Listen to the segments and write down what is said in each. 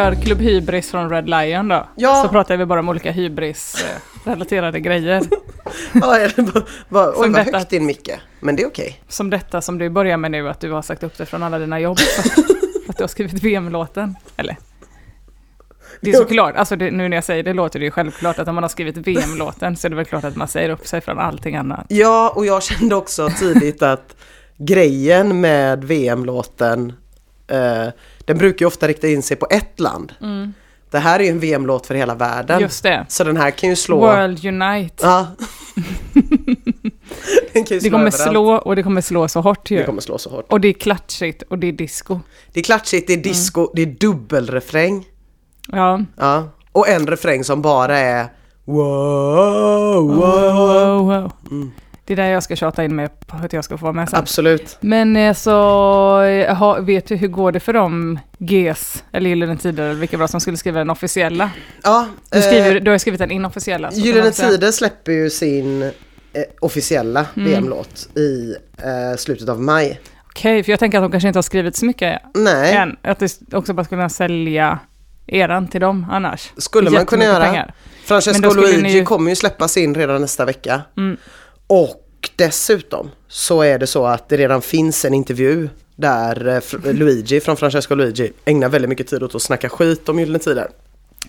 gör Klubb Hybris från Red Lion då? Ja. Så pratar vi bara om olika hybris-relaterade grejer. Ja, det bara, bara, oj vad högt din Micke. Men det är okej. Som detta som du börjar med nu, att du har sagt upp dig från alla dina jobb. För att du har skrivit VM-låten. Eller? Det är såklart, alltså det, nu när jag säger det låter det ju självklart att om man har skrivit VM-låten så är det väl klart att man säger upp sig från allting annat. Ja, och jag kände också tidigt att grejen med VM-låten, eh, den brukar ju ofta rikta in sig på ett land. Det här är ju en VM-låt för hela värden. Mm. Just det. Så den här kan ju slå... World Unite. Ja. den kan ju Det slå kommer överallt. slå och det kommer slå så hårt ju. Det kommer slå så hårt. Och det är klatschigt och det är disco. Det är klatschigt, det är disco, Mm. det är dubbelrefräng. Ja. Ja. Och en refräng som bara är wow, wow. Wow, wow. Mm. Det är där jag ska tjata in mig på att jag ska få vara med sen. Absolut. Men eh, så, eh, ha, vet du hur går det för dem, GES, eller Gyllene Tider, vilka det som skulle skriva den officiella? Ja, Du, skriver, eh, du har skrivit den inofficiella. Gyllene. Tider släpper ju sin eh, officiella Mm. VM-låt i eh, slutet av maj. Okej, för jag tänker att de kanske inte har skrivit så mycket Nej, än. Att det också bara skulle kunna sälja eran till dem annars. skulle man kunna göra. pengar. Francesco Luigi ju- kommer ju släppa sin redan nästa vecka. Mm. Och dessutom så är det så att det redan finns en intervju där eh, Luigi från Francesco Luigi ägnar väldigt mycket tid åt att snacka skit om Gyllene Tider.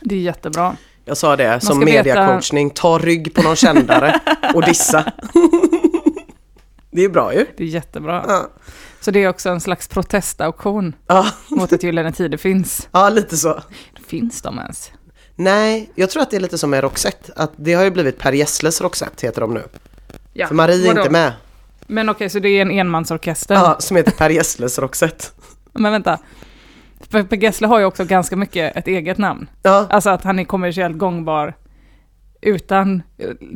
Det är jättebra. Jag sa det som ska veta- mediacoachning, ta rygg på någon kändare och dissa. det är bra ju. Det är jättebra. Ja. Så det är också en slags protestauktion Ja, mot att Gyllene Tider finns. ja, lite så. Finns de ens? Nej, jag tror att det är lite som med Roxette. Att det har ju blivit Per Gessles Roxette heter de nu. Ja, För Marie är vadå? inte med. Men okej, så det är en enmansorkester? Ja, som heter Per Gessles Roxette. Men vänta. För Per Gessle har ju också ganska mycket ett eget namn. Ja, Alltså att han är kommersiellt gångbar utan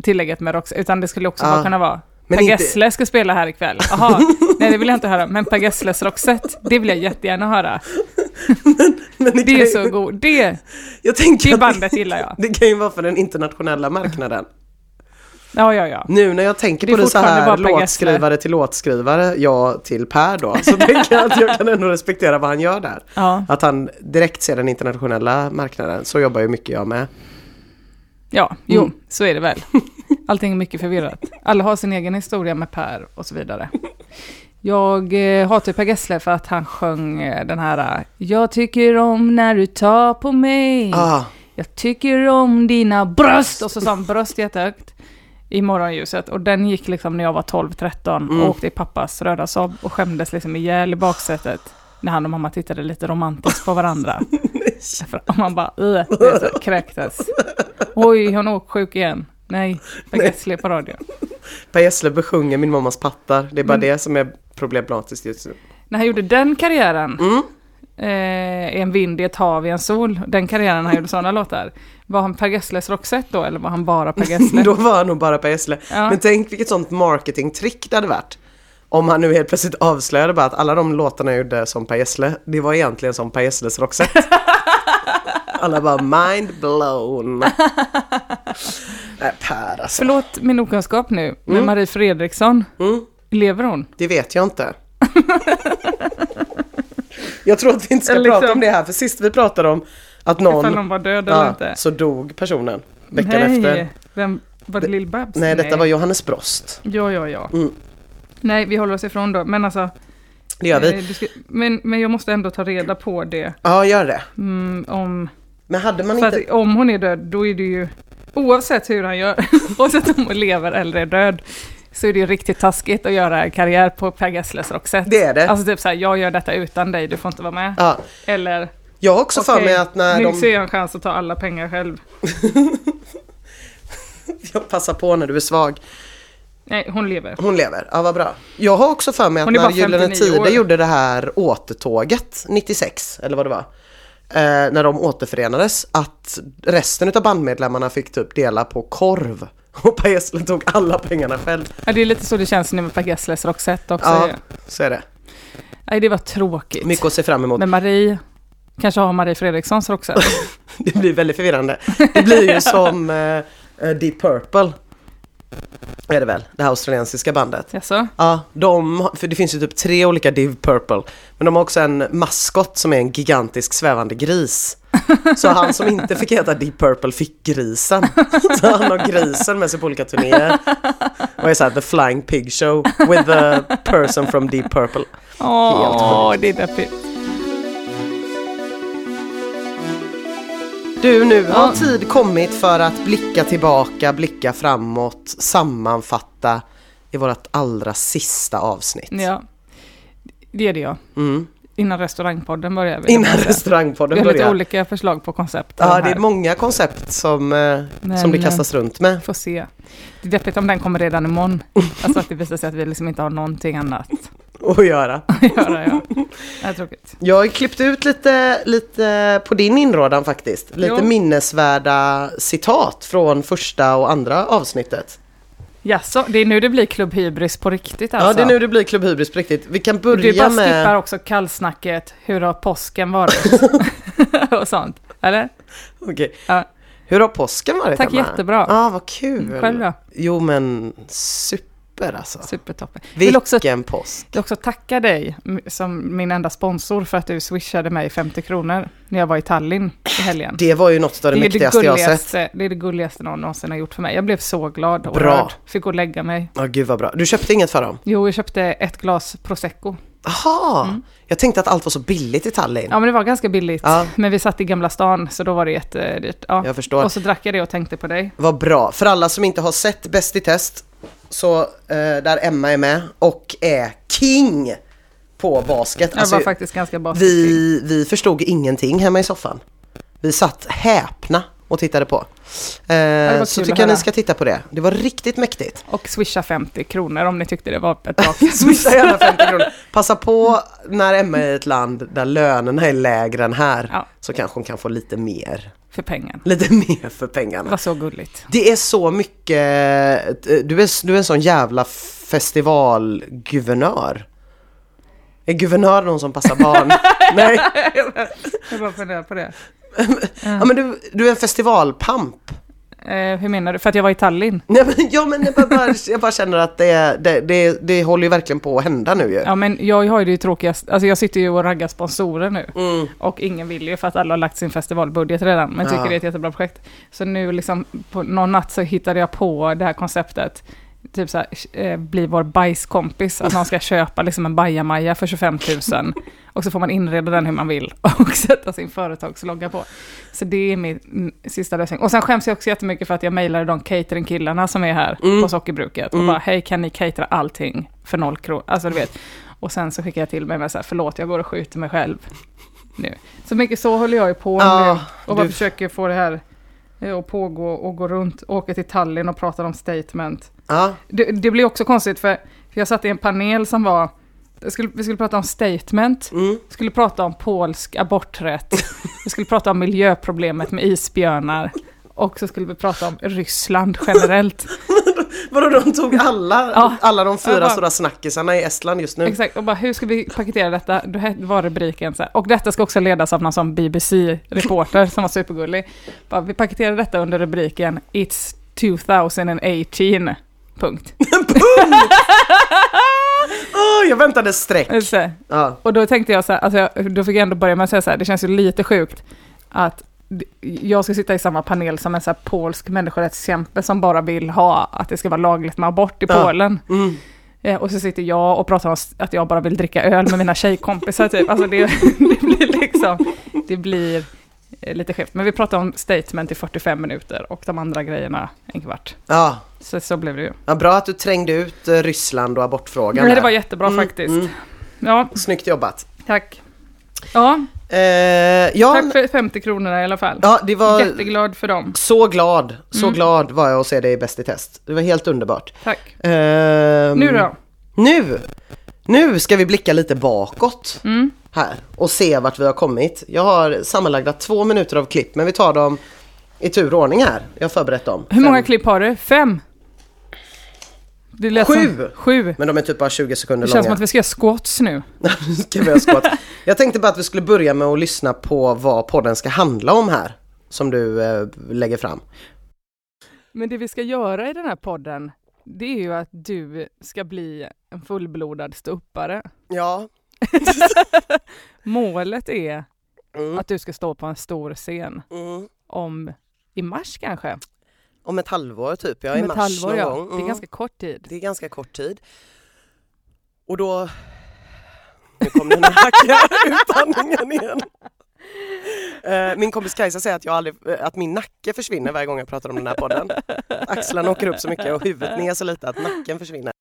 tillägget med Rox, utan det skulle också Ja. bara kunna vara Men Per inte- Gessle ska spela här ikväll. Jaha, nej det vill jag inte höra. Men Per Gessles Roxette, det vill jag jättegärna höra. men Det kan är ju- så god. Det, Jag tänker det bandet gillar jag. Det kan ju vara för den internationella marknaden. Ja, ja, ja. Nu när jag tänker Det på det så här låtskrivare till låtskrivare, ja till Per då, så tänker jag att jag kan ändå respektera vad han gör där. Ja, Att han direkt ser den internationella marknaden, så jobbar ju mycket jag med. ja jo, Mm. så är det väl. Allting är mycket förvirrat. Alla har sin egen historia med Per och så vidare. Jag eh, hatar Per Gessle för att han sjöng eh, den här eh, Jag tycker om när du tar på mig Ah, Jag tycker om dina bröst och så sa han bröst jättehögt i morgonljuset och den gick liksom när jag var 12-13 Mm. och åkte i pappas röda Saab och skämdes liksom ihjäl i baksätet när han och mamma tittade lite romantiskt på varandra. Att man bara så, kräktes. Oj, hon är sjuk igen. Nej, Per Gessle på radio. per Gessle besjunger min mammas pattar, det är bara Men- det som är problematiskt just nu. När han gjorde den karriären, Mm. Eh, En vind i ett hav i en sol, den karriären han gjorde sådana låtar. Var han Per Gessles Roxette då eller var han bara Per Gessle? Då var han nog bara Per Gessle. Ja. Men tänk vilket sånt marketingtrick det hade varit. Om han nu helt plötsligt avslöjade bara att alla de låtarna jag gjorde som Per Gessle, det var egentligen som Per Gessles Roxette. Alla bara mind blown. Nej, Per alltså. Förlåt min okunskap nu, men Mm. Marie Fredriksson, Mm, lever hon? det vet jag inte. Jag tror att vi inte ska liksom- prata om det här, för sist vi pratade om att någon... Ifall hon var död eller ja, inte? så dog personen veckan Nej, efter. vem var det Lill-Babs? Nej, detta var Johannes Brost. Ja, ja, ja. Mm. Nej, vi håller oss ifrån då, men alltså... Det gör vi. eh, ska, men, men jag måste ändå ta reda på det. Ja, gör det. Mm, om, Men hade man inte... att om hon är död, då är det ju... Oavsett hur han gör, oavsett om hon lever eller är död, så är det ju riktigt taskigt att göra karriär på Per Gessles Roxette. Det är det. Alltså typ såhär, jag gör detta utan dig, du får inte vara med. Ja, Eller, jag har också för okej, mig att när nu de... ser jag en chans att ta alla pengar själv. Jag passar på när du är svag. Nej, hon lever. Hon lever, ja vad bra. Jag har också för mig att när Gyllene 59 Tider gjorde det här återtåget 96, eller vad det var. Eh, när de återförenades, att resten av bandmedlemmarna fick typ dela på korv. Och Per Gessle tog alla pengarna själv. Ja, det är lite så det känns nu med Per Gessles Roxette också. Ja, så är det. Nej, det var tråkigt. Mycket att se fram emot. Men Marie, kanske har Marie Fredrikssons Roxette. Det blir väldigt förvirrande. Det blir ju som eh, Deep Purple. är det väl, det här australiensiska bandet. Jaså? Ja, de, för det finns ju typ tre olika Div Purple. Men de har också en maskot som är en gigantisk svävande gris. Så han som inte fick heta Deep Purple fick grisen. Så han har grisen med sig på olika turnéer. Och är såhär The Flying Pig Show with the person from Deep Purple. Åh, det är deppigt. Du, nu har tid kommit för att blicka tillbaka, blicka framåt, sammanfatta i vårt allra sista avsnitt. Ja, det är det ja. Mm. Innan restaurangpodden börjar. jag Innan bara säga. Vi restaurangpodden har lite börjar. olika förslag på koncept. Ja, det är många koncept som, eh, Men, som det eh, kastas runt med. Får se. Det är deppigt om den kommer redan imorgon. Alltså att det visar sig att vi liksom inte har någonting annat att göra. att göra. Ja. Det är tråkigt. Jag har klippt ut lite, lite på din inrådan faktiskt. Lite Jo. minnesvärda citat från första och andra avsnittet. Jaså, det är nu det blir Klubb Hybris på riktigt alltså? Ja, det är nu det blir Klubb Hybris på riktigt. Vi kan Du börja bara med... skippar också kallsnacket, hur har påsken varit? och sånt, eller? Okej. Ja. Hur har påsken varit Tack, Emma? jättebra. Ja, vad kul. Själv då? Jo, men super alltså. Supertoppen. Vill också, Vilken påsk. vill också tacka dig som min enda sponsor för att du swishade mig 50 kronor när jag var i Tallinn i helgen. Det var ju något av det, är mäktigaste jag har sett. det är det gulligaste någon någonsin har gjort för mig. Jag blev så glad och Bra. rörd. Fick gå och lägga mig. Ja, gud vad bra. Du köpte inget för dem? Jo, jag köpte ett glas prosecco. Aha! Jag tänkte att allt var så billigt i Tallinn. Mm. Ja, men det var ganska billigt. Ja. Men vi satt i Gamla stan, så då var det jättedyrt. Ja. Jag förstår. Och så drack jag det och tänkte på dig. Vad bra. För alla som inte har sett Bäst i test, så eh, där Emma är med och är king på basket. Jag Alltså, var faktiskt ganska basket. vi, vi förstod ingenting hemma i soffan. Vi satt häpna och tittade på. Eh, så tycker jag ni ska titta på det. Det var riktigt mäktigt. Och swisha 50 kronor om ni tyckte det var ett bra Swisha gärna 50 kronor. Passa på när Emma är i ett land där lönerna är lägre än här. Ja. Så kanske hon kan få lite mer. för pengen. Lite mer för pengarna. var så gulligt. Det är så mycket, eh, du är, du är en sån jävla festivalguvernör. Är guvernör någon som passar barn? Nej, Jag bara funderar på det. Ja, men du, du är en festivalpamp. Eh, hur menar du? För att jag var i Tallinn? Nej, men, ja men jag bara, jag bara känner att det, det, det, det håller ju verkligen på att hända nu ju. Ja men jag har ju det tråkigast, alltså jag sitter ju och raggar sponsorer nu. Mm. Och ingen vill ju för att alla har lagt sin festivalbudget redan, men tycker Ja. det är ett jättebra projekt. Så nu liksom, på någon natt så hittade jag på det här konceptet. Typ så här, eh, bli vår bajskompis, att man ska köpa liksom en bajamaja för 25 000. Och så får man inreda den hur man vill och sätta sin företagslogga på. Så det är min mm, sista lösning. Och sen skäms jag också jättemycket för att jag mejlade de cateringkillarna som är här Mm. på Sockerbruket. Och Mm. bara, hej kan ni catera allting för noll kronor? Alltså du vet. Och sen så skickar jag till mig med så här, förlåt jag går och skjuter mig själv. Nu. Så mycket så håller jag ju på Ja, nu. Och bara du- försöker få det här eh, att pågå och gå runt, åka till Tallinn och prata om statement. Ja, Det, det blir också konstigt för, för jag satt i en panel som var, skulle, vi skulle prata om statement, mm. skulle prata om polsk aborträtt, vi skulle prata om miljöproblemet med isbjörnar och så skulle vi prata om Ryssland generellt. Vadå de tog alla, Ja. alla de fyra bara- stora snackisarna i Estland just nu? Exakt, och bara hur ska vi paketera detta? He- var rubriken så här. Och detta ska också ledas av någon sån BBC-reporter som var supergullig. Bara, vi paketerar detta under rubriken It's 2018. Punkt. Åh, jag väntade streck. Så här. Ja. Och då tänkte jag så här, alltså jag, då fick jag ändå börja med att säga så här, det känns ju lite sjukt att jag ska sitta i samma panel som en så här polsk människorättskämpe som bara vill ha att det ska vara lagligt med abort i Ja. Polen. Mm. Eh, och så sitter jag och pratar om att jag bara vill dricka öl med mina tjejkompisar typ. Alltså det, det blir liksom, det blir eh, lite skevt. Men vi pratar om statement i 45 minuter och de andra grejerna en kvart. Ja. Så, så blev det ju. ja, bra att du trängde ut eh, Ryssland och abortfrågan Men det var jättebra Mm, faktiskt. mm. Ja, Snyggt jobbat. tack. Ja, Eh, ja, tack för 50 kronor i alla fall. ja, det var Jätteglad för dem. så glad. Så Mm. glad var jag att se dig i Bäst i test. Det var helt underbart. Tack. Ehm, Nu då? Nu! Nu ska vi blicka lite bakåt Mm. här och se vart vi har kommit. Jag har sammanlagda två minuter av klipp men vi tar dem i tur och ordning här. Jag har förberett dem. Hur många Fem. klipp har du? Fem? Det lät Sju. Som, sju. Men de är typ bara 20 Det sekunder känns som långa. att vi ska göra squats nu. Ska vi göra squat. Jag tänkte bara att vi skulle börja med att lyssna på vad podden ska handla om här. Som du eh, lägger fram. Men det vi ska göra i den här podden det är ju att du ska bli en fullblodad ståuppare. Ja. Målet är Mm. att du ska stå på en stor scen Mm. om i mars kanske? Om ett halvår typ, ja i mars halvår, någon ja. gång. Det är Mm. ganska kort tid. Det är ganska kort tid. Och då... Nu kom den hackiga utandningen igen. Eh, Min kompis Kajsa säger att, jag aldrig, eh, att min nacke försvinner varje gång jag pratar om den här podden. Axlarna åker upp så mycket och huvudet ner så lite att nacken försvinner.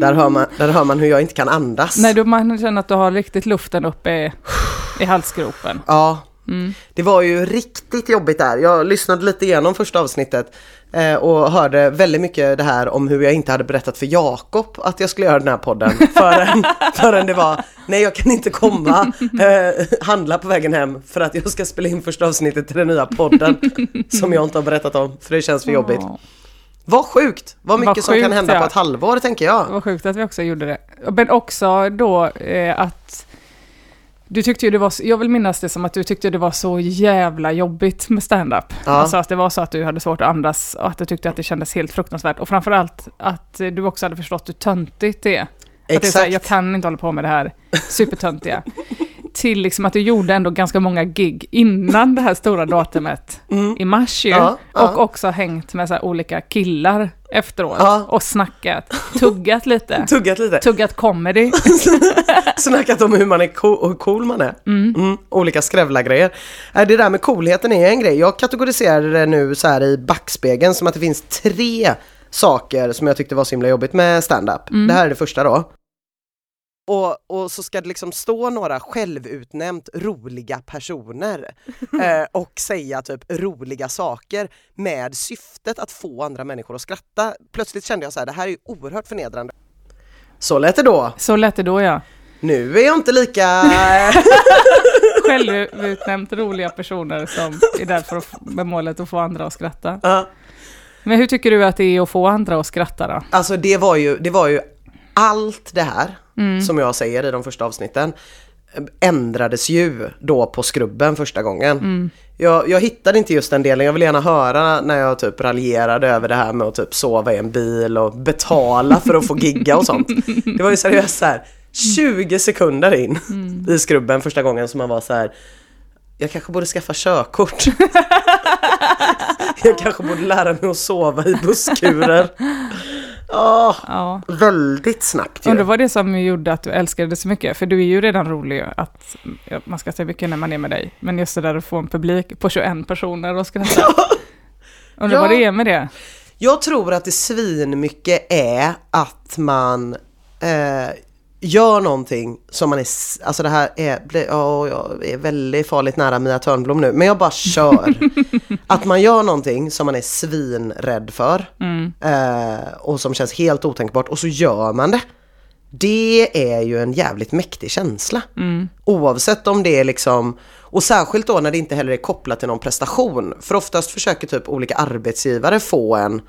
Där hör man, där hör man hur jag inte kan andas. Nej, då man känner att du har riktigt luften uppe i, i halsgropen. Ja, Mm. det var ju riktigt jobbigt där. Jag lyssnade lite igenom första avsnittet eh, och hörde väldigt mycket det här om hur jag inte hade berättat för Jakob att jag skulle göra den här podden förrän, förrän det var nej jag kan inte komma, eh, handla på vägen hem för att jag ska spela in första avsnittet till den nya podden som jag inte har berättat om för det känns för jobbigt. Vad sjukt! Vad mycket Vad som kan sjukt, hända ja. på ett halvår tänker jag. Vad sjukt att vi också gjorde det. Men också då eh, att du tyckte ju det var, jag vill minnas det som att du tyckte det var så jävla jobbigt med stand-up. Ja. Alltså att det var så att du hade svårt att andas och att du tyckte att det kändes helt fruktansvärt. Och framförallt att du också hade förstått hur töntigt det är. Att det är så här, Exakt. jag kan inte hålla på med det här supertöntiga. Till liksom att du gjorde ändå ganska många gig innan det här stora datumet Mm. i mars ju. Ja, ja. Och också hängt med så olika killar efteråt. Ja. Och snackat, tuggat lite. Tuggat lite. Tuggat comedy. Snackat om hur man är cool, hur cool man är. Mm, olika skrävla-grejer. Äh, Det där med coolheten är en grej. Jag kategoriserar det nu så här i backspegeln som att det finns tre saker som jag tyckte var så himla jobbigt med stand-up. Det här är det första då. Och, och så ska det liksom stå några självutnämnt roliga personer eh, och säga typ roliga saker med syftet att få andra människor att skratta. Plötsligt kände jag så här, det här är ju oerhört förnedrande. Så lät det då. Så lät det då ja. Nu är jag inte lika... Självutnämnt roliga personer som är där för att, med målet att få andra att skratta. Ja. Men hur tycker du att det är att få andra att skratta då? Alltså det var ju, det var ju allt det här Mm. som jag säger i de första avsnitten eh, ändrades ju då på skrubben första gången. Mm. Jag, jag hittade inte just den delen, jag vill gärna höra när jag typ raljerade över det här med att typ sova i en bil och betala för att få gigga och sånt. Det var ju seriöst så här 20 sekunder in Mm. i skrubben första gången som man var så här jag kanske borde skaffa körkort. jag kanske borde lära mig att sova i busskurer. Åh, Ja. väldigt snabbt ju. Undrar vad det som gjorde att du älskade det så mycket? För du är ju redan rolig att man ska säga mycket när man är med dig. Men just det där att få en publik på 21 personer och skratta. Undrar Ja. vad det är med det? Jag tror att det svin mycket är att man eh, gör någonting som man är, alltså det här är, ja, jag är väldigt farligt nära Mia Törnblom nu, men jag bara kör. att man gör någonting som man är svinrädd för Mm. eh, och som känns helt otänkbart och så gör man det. Det är ju en jävligt mäktig känsla. Mm. Oavsett om det är liksom, och särskilt då när det inte heller är kopplat till någon prestation. För oftast försöker typ olika arbetsgivare få en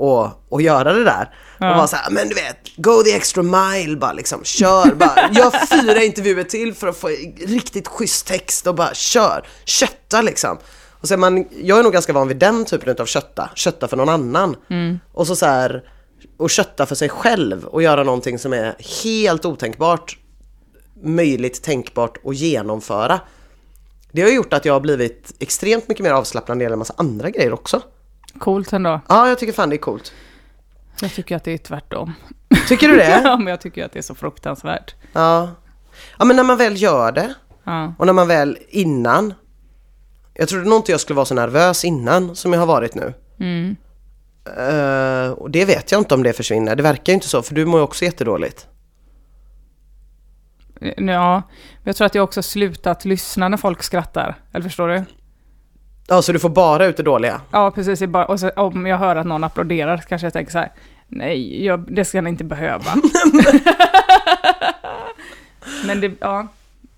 att, att göra det där. Ja. Och vara såhär, men du vet, go the extra mile bara liksom, kör bara. Gör fyra intervjuer till för att få riktigt schysst text och bara kör. Kötta liksom. Och så man, jag är nog ganska van vid den typen av kötta, kötta för någon annan. Och så så här, och kötta för sig själv och göra någonting som är helt otänkbart möjligt, tänkbart att genomföra. Det har gjort att jag har blivit extremt mycket mer avslappnad när det gäller en massa andra grejer också. Coolt ändå. Ja, jag tycker fan det är coolt. Jag tycker att det är tvärtom. Tycker du det? ja, men jag tycker att det är så fruktansvärt. Ja. Ja, men när man väl gör det Ja. och när man väl innan. Jag trodde nog inte jag skulle vara så nervös innan som jag har varit nu. Mm. Eh, och det vet jag inte om det försvinner. Det verkar ju inte så, för du mår ju också jättedåligt. Ja, jag tror att jag också slutat lyssna när folk skrattar. Eller förstår du? Ja, så du får bara ut det dåliga? Ja, precis. och så, om jag hör att någon applåderar så kanske jag tänker så här. Nej, jag, det ska ni inte behöva. men, det, ja,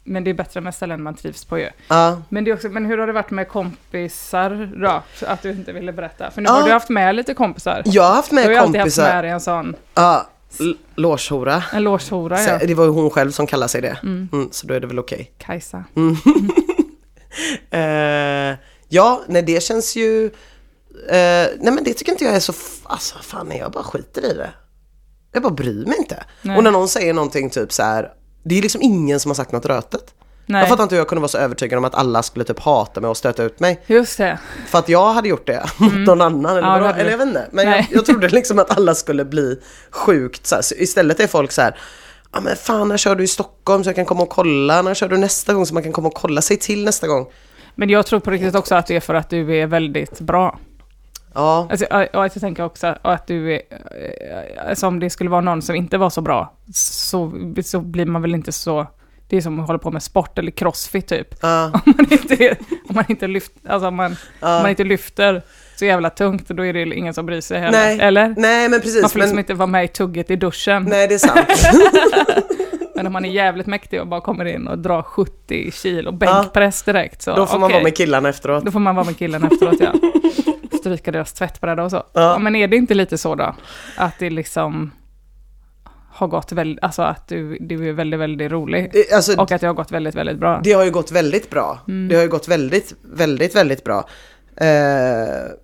men det är bättre med ställen man trivs på ju. Ja. Men, det är också, men hur har det varit med kompisar då? Att du inte ville berätta. För nu Ja. har du haft med lite kompisar. Jag har haft Du har med ju alltid haft kompisar. med dig en sån, Ja, låshora. en låshora ja. Det var ju hon själv som kallade sig det. Mm, så då är det väl okej. Kajsa. Eh, ja, nej det känns ju... nej men det tycker inte jag är så, alltså fan jag bara skiter i det. Jag bara bryr mig inte. Nej. Och när någon säger någonting typ så här, det är liksom ingen som har sagt något rötet. Nej, Jag fattar inte hur jag kunde vara så övertygad om att alla skulle typ hata mig och stöta ut mig. just det. För att jag hade gjort det mot någon annan. Eller, Mm. Ja, eller jag vet inte. Men jag, Nej. jag trodde liksom att alla skulle bli sjukt så, så istället är folk så här. Ja men fan när kör du i Stockholm så jag kan komma och kolla? När kör du nästa gång så man kan komma och kolla? Säg till nästa gång. Men jag tror på riktigt också att det är för att du är väldigt bra. Ja, Alltså, och jag tänker också att du är, eh, alltså om det skulle vara någon som inte var så bra, så, så blir man väl inte så, det är som att hålla på med sport eller crossfit typ. ja, Om man inte, är- om man inte, lyft, alltså om man, om man inte lyfter så jävla tungt, då är det ingen som bryr sig heller. Nej. Eller? nej men precis. Man får liksom Men, inte vara med i tugget i duschen. nej det är sant. Men om man är jävligt mäktig och bara kommer in och drar 70 kilo bänkpress direkt så Då får man okej. vara med killarna efteråt. Då får man vara med killen efteråt ja. Stryka deras tvättbräda och så. Ja. Ja. Men är det inte lite så då? Att det liksom har gått väldigt, alltså att du, du är väldigt, väldigt rolig. Det- Alltså, Och att det har gått väldigt, väldigt bra. Det har ju gått väldigt bra. Mm. Det har ju gått väldigt, väldigt, väldigt bra. Eh,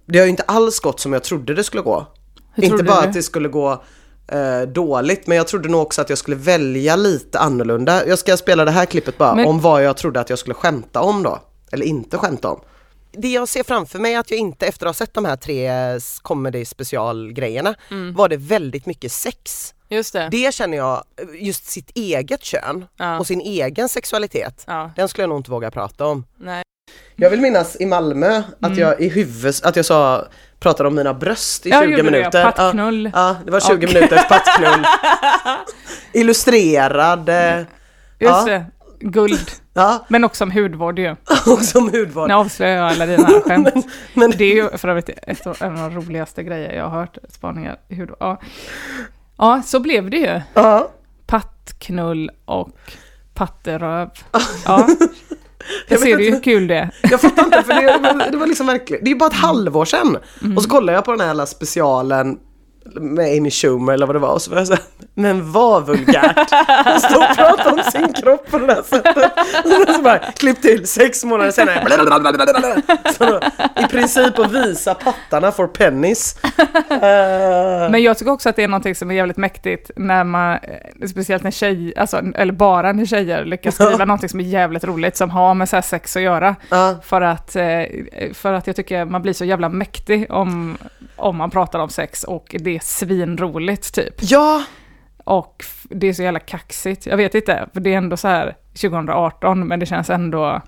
det har ju inte alls gått som jag trodde det skulle gå. Hur inte bara du? att det skulle gå eh, dåligt, men jag trodde nog också att jag skulle välja lite annorlunda. Jag ska spela det här klippet bara, Men- om vad jag trodde att jag skulle skämta om då. Eller inte skämta om. Det jag ser framför mig är att jag inte, efter att ha sett de här tre comedy specialgrejerna, var det väldigt mycket sex. Just det. Det känner jag, just sitt eget kön Ja. och sin egen sexualitet. Ja, Den skulle jag nog inte våga prata om. nej. Jag vill minnas i Malmö att jag i huvudet, att jag sa, pratade om mina bröst i Ja, 20 gjorde det, minuter. ja. Pattknull. Ja, ja, det var 20 Och- minuters pattknull. Illustrerad, eh, Just Ja. det. Guld. ja, Men också om hudvård ju. och som hudvård. Nu avslöjar jag alla dina skämt. Men Det är ju för övrigt en av de roligaste grejer jag har hört, spaningar i hudvård. Ja. ja, så blev det ju. ja, Pattknull och patteröv. Ja. Jag vet ser du hur kul det är. jag fattar inte för det, det var liksom verkligen, det är ju bara ett halvår sedan. Mm. Och så kollade jag på den här specialen med Amy Schumer eller vad det var och så var jag såhär, men vad vulgärt att stå och prata om sin kropp på det här sättet. Och så bara, klipp till sex månader senare. Så då, I princip att visa pattarna for pennies. Eh, Men jag tycker också att det är någonting som är jävligt mäktigt när man, eh, speciellt när tjejer, alltså, eller bara när tjejer lyckas skriva någonting som är jävligt roligt som har med så sex att göra. ja, För att, eh, för att jag tycker man blir så jävla mäktig om, om man pratar om sex och det är svinroligt typ. ja, Och det är så jävla kaxigt. Jag vet inte, för det är ändå så här 2018 men det känns ändå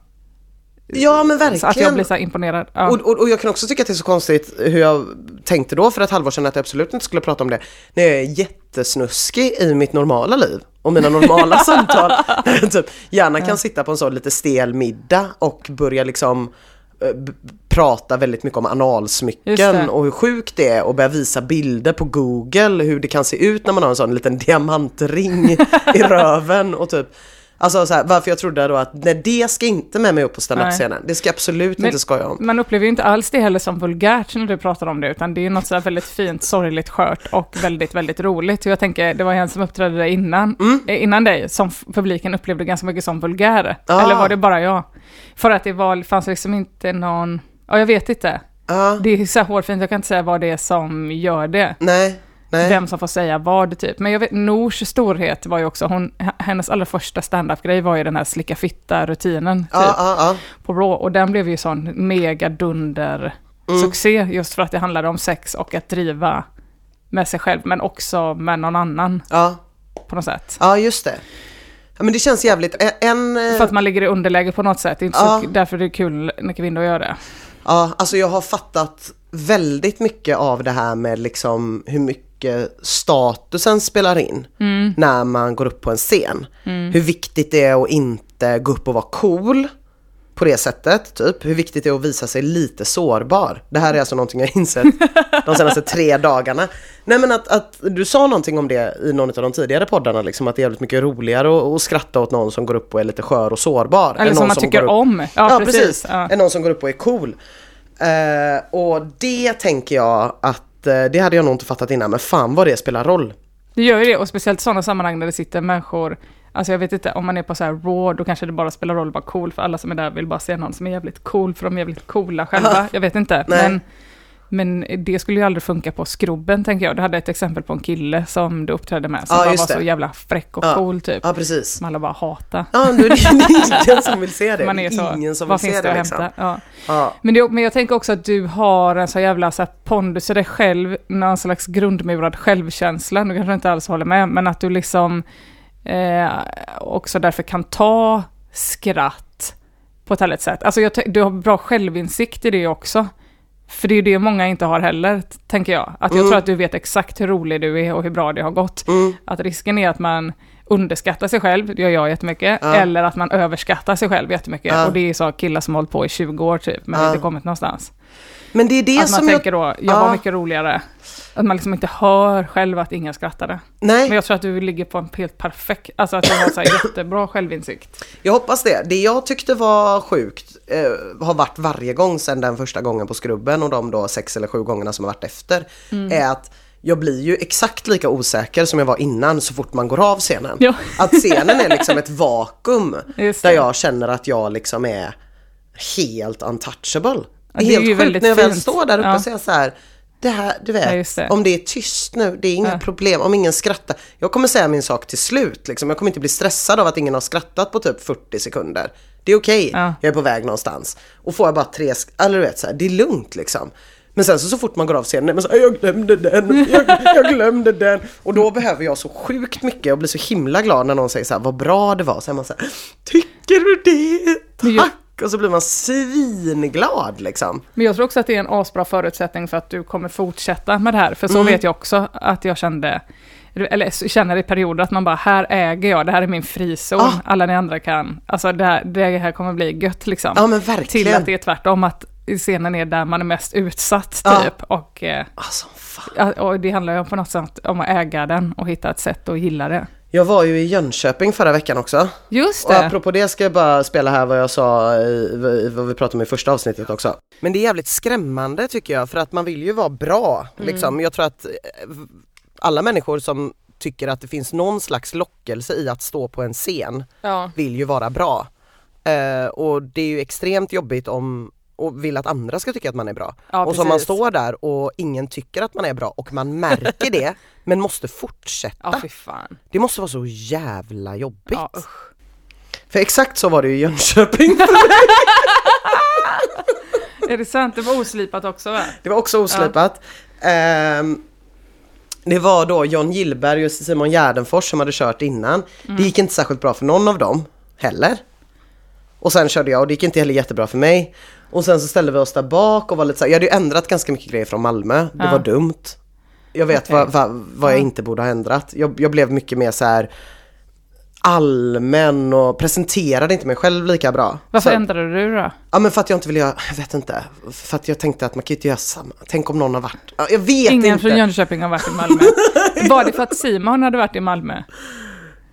ja men verkligen. så att jag blir så imponerad. Ja. Och, och, och jag kan också tycka att det är så konstigt hur jag tänkte då för ett halvår sedan att jag absolut inte skulle prata om det. När jag är jättesnuskig i mitt normala liv och mina normala samtal. Typ gärna kan sitta på en sån lite stel middag och börja liksom prata väldigt mycket om analsmycken och hur sjukt det är och börja visa bilder på google hur det kan se ut när man har en sån liten diamantring i röven och typ Alltså så här, varför jag trodde då att nej, det ska inte med mig upp på standup-scenen. Det ska jag absolut Men- inte skoja om. Man upplever ju inte alls det heller som vulgärt när du pratar om det, utan det är något så här väldigt fint, sorgligt, skört och väldigt, väldigt roligt. Och jag tänker, det var en som uppträdde där innan, eh, innan dig, som publiken upplevde ganska mycket som vulgär. Ah. Eller var det bara jag? För att det var, fanns liksom inte någon, ja jag vet inte. Ja, Det är så hårfint, jag kan inte säga vad det är som gör det. nej, nej. Vem som får säga vad typ. Men jag vet, Nors storhet var ju också, hon, hennes allra första stand-up-grej var ju den här slicka fitta-rutinen. Typ Ja, ja, ja. på Raw och den blev ju sån mega dunder succé just för att det handlade om sex och att driva med sig själv men också med någon annan Ja, på något sätt. ja just det. Ja, men det känns jävligt, en... eh, För att man ligger i underläge på något sätt. Det är inte så, därför det är kul när kvinnor gör det. Ja, alltså jag har fattat väldigt mycket av det här med liksom hur mycket statusen spelar in när man går upp på en scen. Hur viktigt det är att inte gå upp och vara cool på det sättet, typ. Hur viktigt det är att visa sig lite sårbar. Det här är alltså någonting jag insett de senaste tre dagarna. Nej men att, att du sa någonting om det i någon av de tidigare poddarna, liksom att det är jävligt mycket roligare att, att skratta åt någon som går upp och är lite skör och sårbar. Eller som man tycker går upp- om. Ja, Ja, precis. precis. Ja. Än någon som går upp och är cool. Eh, och det tänker jag att eh, det hade jag nog inte fattat innan, men fan vad det spelar roll. Det gör ju det, och speciellt sådana sammanhang där det sitter människor, alltså jag vet inte, om man är på så här raw, då kanske det bara spelar roll att vara cool, för alla som är där vill bara se någon som är jävligt cool, för de är jävligt coola själva. Jag vet inte, Nej. men Men det skulle ju aldrig funka på skrubben, tänker jag. Du hade ett exempel på en kille som du uppträdde med, som Ja, bara var just så det. jävla fräck och Ja. cool typ. Ja, precis. Som alla bara hatar. Ja, nu är det ingen som vill se det. Man är så, ingen som vad vill finns se det det liksom. hämta? Ja. Ja. Men, det, men jag tänker också att du har en så jävla så här pondus i dig själv, någon slags grundmurad självkänsla, nu kanske jag inte alls håller med, men att du liksom eh, också därför kan ta skratt på ett härligt sätt. Alltså jag, du har bra självinsikt i det också. För det är ju det många inte har heller, tänker jag. Att jag Mm. tror att du vet exakt hur rolig du är och hur bra det har gått. Mm. Att risken är att man underskattar sig själv, det gör jag jättemycket, Ja. eller att man överskattar sig själv jättemycket. Ja. Och det är så killar som har hållit på i 20 år typ, men Ja. inte kommit någonstans. Men det är det att man som jag... tänker då, jag Ja. var mycket roligare. Att man liksom inte hör själv att ingen skrattade. Nej, Men jag tror att du ligger på en helt perfekt, alltså att du har så jättebra självinsikt. jag hoppas det. Det jag tyckte var sjukt eh, har varit varje gång sedan den första gången på Skrubben och de då sex eller sju gångerna som har varit efter. Mm. Är att jag blir ju exakt lika osäker som jag var innan så fort man går av scenen. Ja. Att scenen är liksom ett vakuum där jag känner att jag liksom är helt untouchable. Det är helt ju sjukt väldigt när jag väl fint. står där uppe Ja. och säger så här det här, du vet, Ja, det. om det är tyst nu, det är inga Ja. problem, om ingen skrattar. Jag kommer säga min sak till slut, liksom. jag kommer inte bli stressad av att ingen har skrattat på typ 40 sekunder. Det är okej, Ja. jag är på väg någonstans. Och får jag bara tre, eller du vet så här, det är lugnt liksom. Men sen så, så fort man går av scenen, men så, här, jag glömde den, jag, jag glömde den. Och då behöver jag så sjukt mycket och blir så himla glad när någon säger så här, vad bra det var. Så är man så här, tycker du det? Jag- Tack! Och så blir man svinglad liksom. Men jag tror också att det är en asbra förutsättning för att du kommer fortsätta med det här. För så vet jag också att jag kände, eller känner i perioder att man bara, här äger jag, det här är min frizon, Ah. alla ni andra kan. Alltså det här, det här kommer bli gött liksom. Ja men verkligen. Till att det är tvärtom, att scenen är där man är mest utsatt Ja. typ. Och, eh, Alltså fan. ja, och det handlar ju på något sätt om att äga den och hitta ett sätt att gilla det. Jag var ju i Jönköping förra veckan också. Just Och det. apropå det ska jag bara spela här vad jag sa vad vi pratade om i första avsnittet också. Men det är jävligt skrämmande tycker jag för att man vill ju vara bra. Liksom. Jag tror att eh, alla människor som tycker att det finns någon slags lockelse i att stå på en scen Ja. vill ju vara bra. Eh, och det är ju extremt jobbigt om och vill att andra ska tycka att man är bra. Ja, och så man står där och ingen tycker att man är bra och man märker det men måste fortsätta. Ja. Det måste vara så jävla jobbigt. Ja. För exakt så var det ju i Jönköping. Är det sant? Det var oslipat också va? Det var också oslipat. Ehm, det var då John Gillberg och Simon Gärdenfors som hade kört innan. Det gick inte särskilt bra för någon av dem heller. Och sen körde jag och det gick inte heller jättebra för mig. Och sen så ställde vi oss där bak och var lite så här, jag hade ju ändrat ganska mycket grejer från Malmö. Det Ja. var dumt. Jag vet Okej. vad, vad, vad jag Ja. inte borde ha ändrat. Jag, jag blev mycket mer så här allmän och presenterade inte mig själv lika bra. Varför så, ändrade du då? Ja men för att jag inte ville göra, jag vet inte. För att jag tänkte att man kan ju inte göra samma. Tänk om någon har varit, ja, jag vet Ingen inte. från Jönköping har varit i Malmö. Var det för att Simon hade varit i Malmö?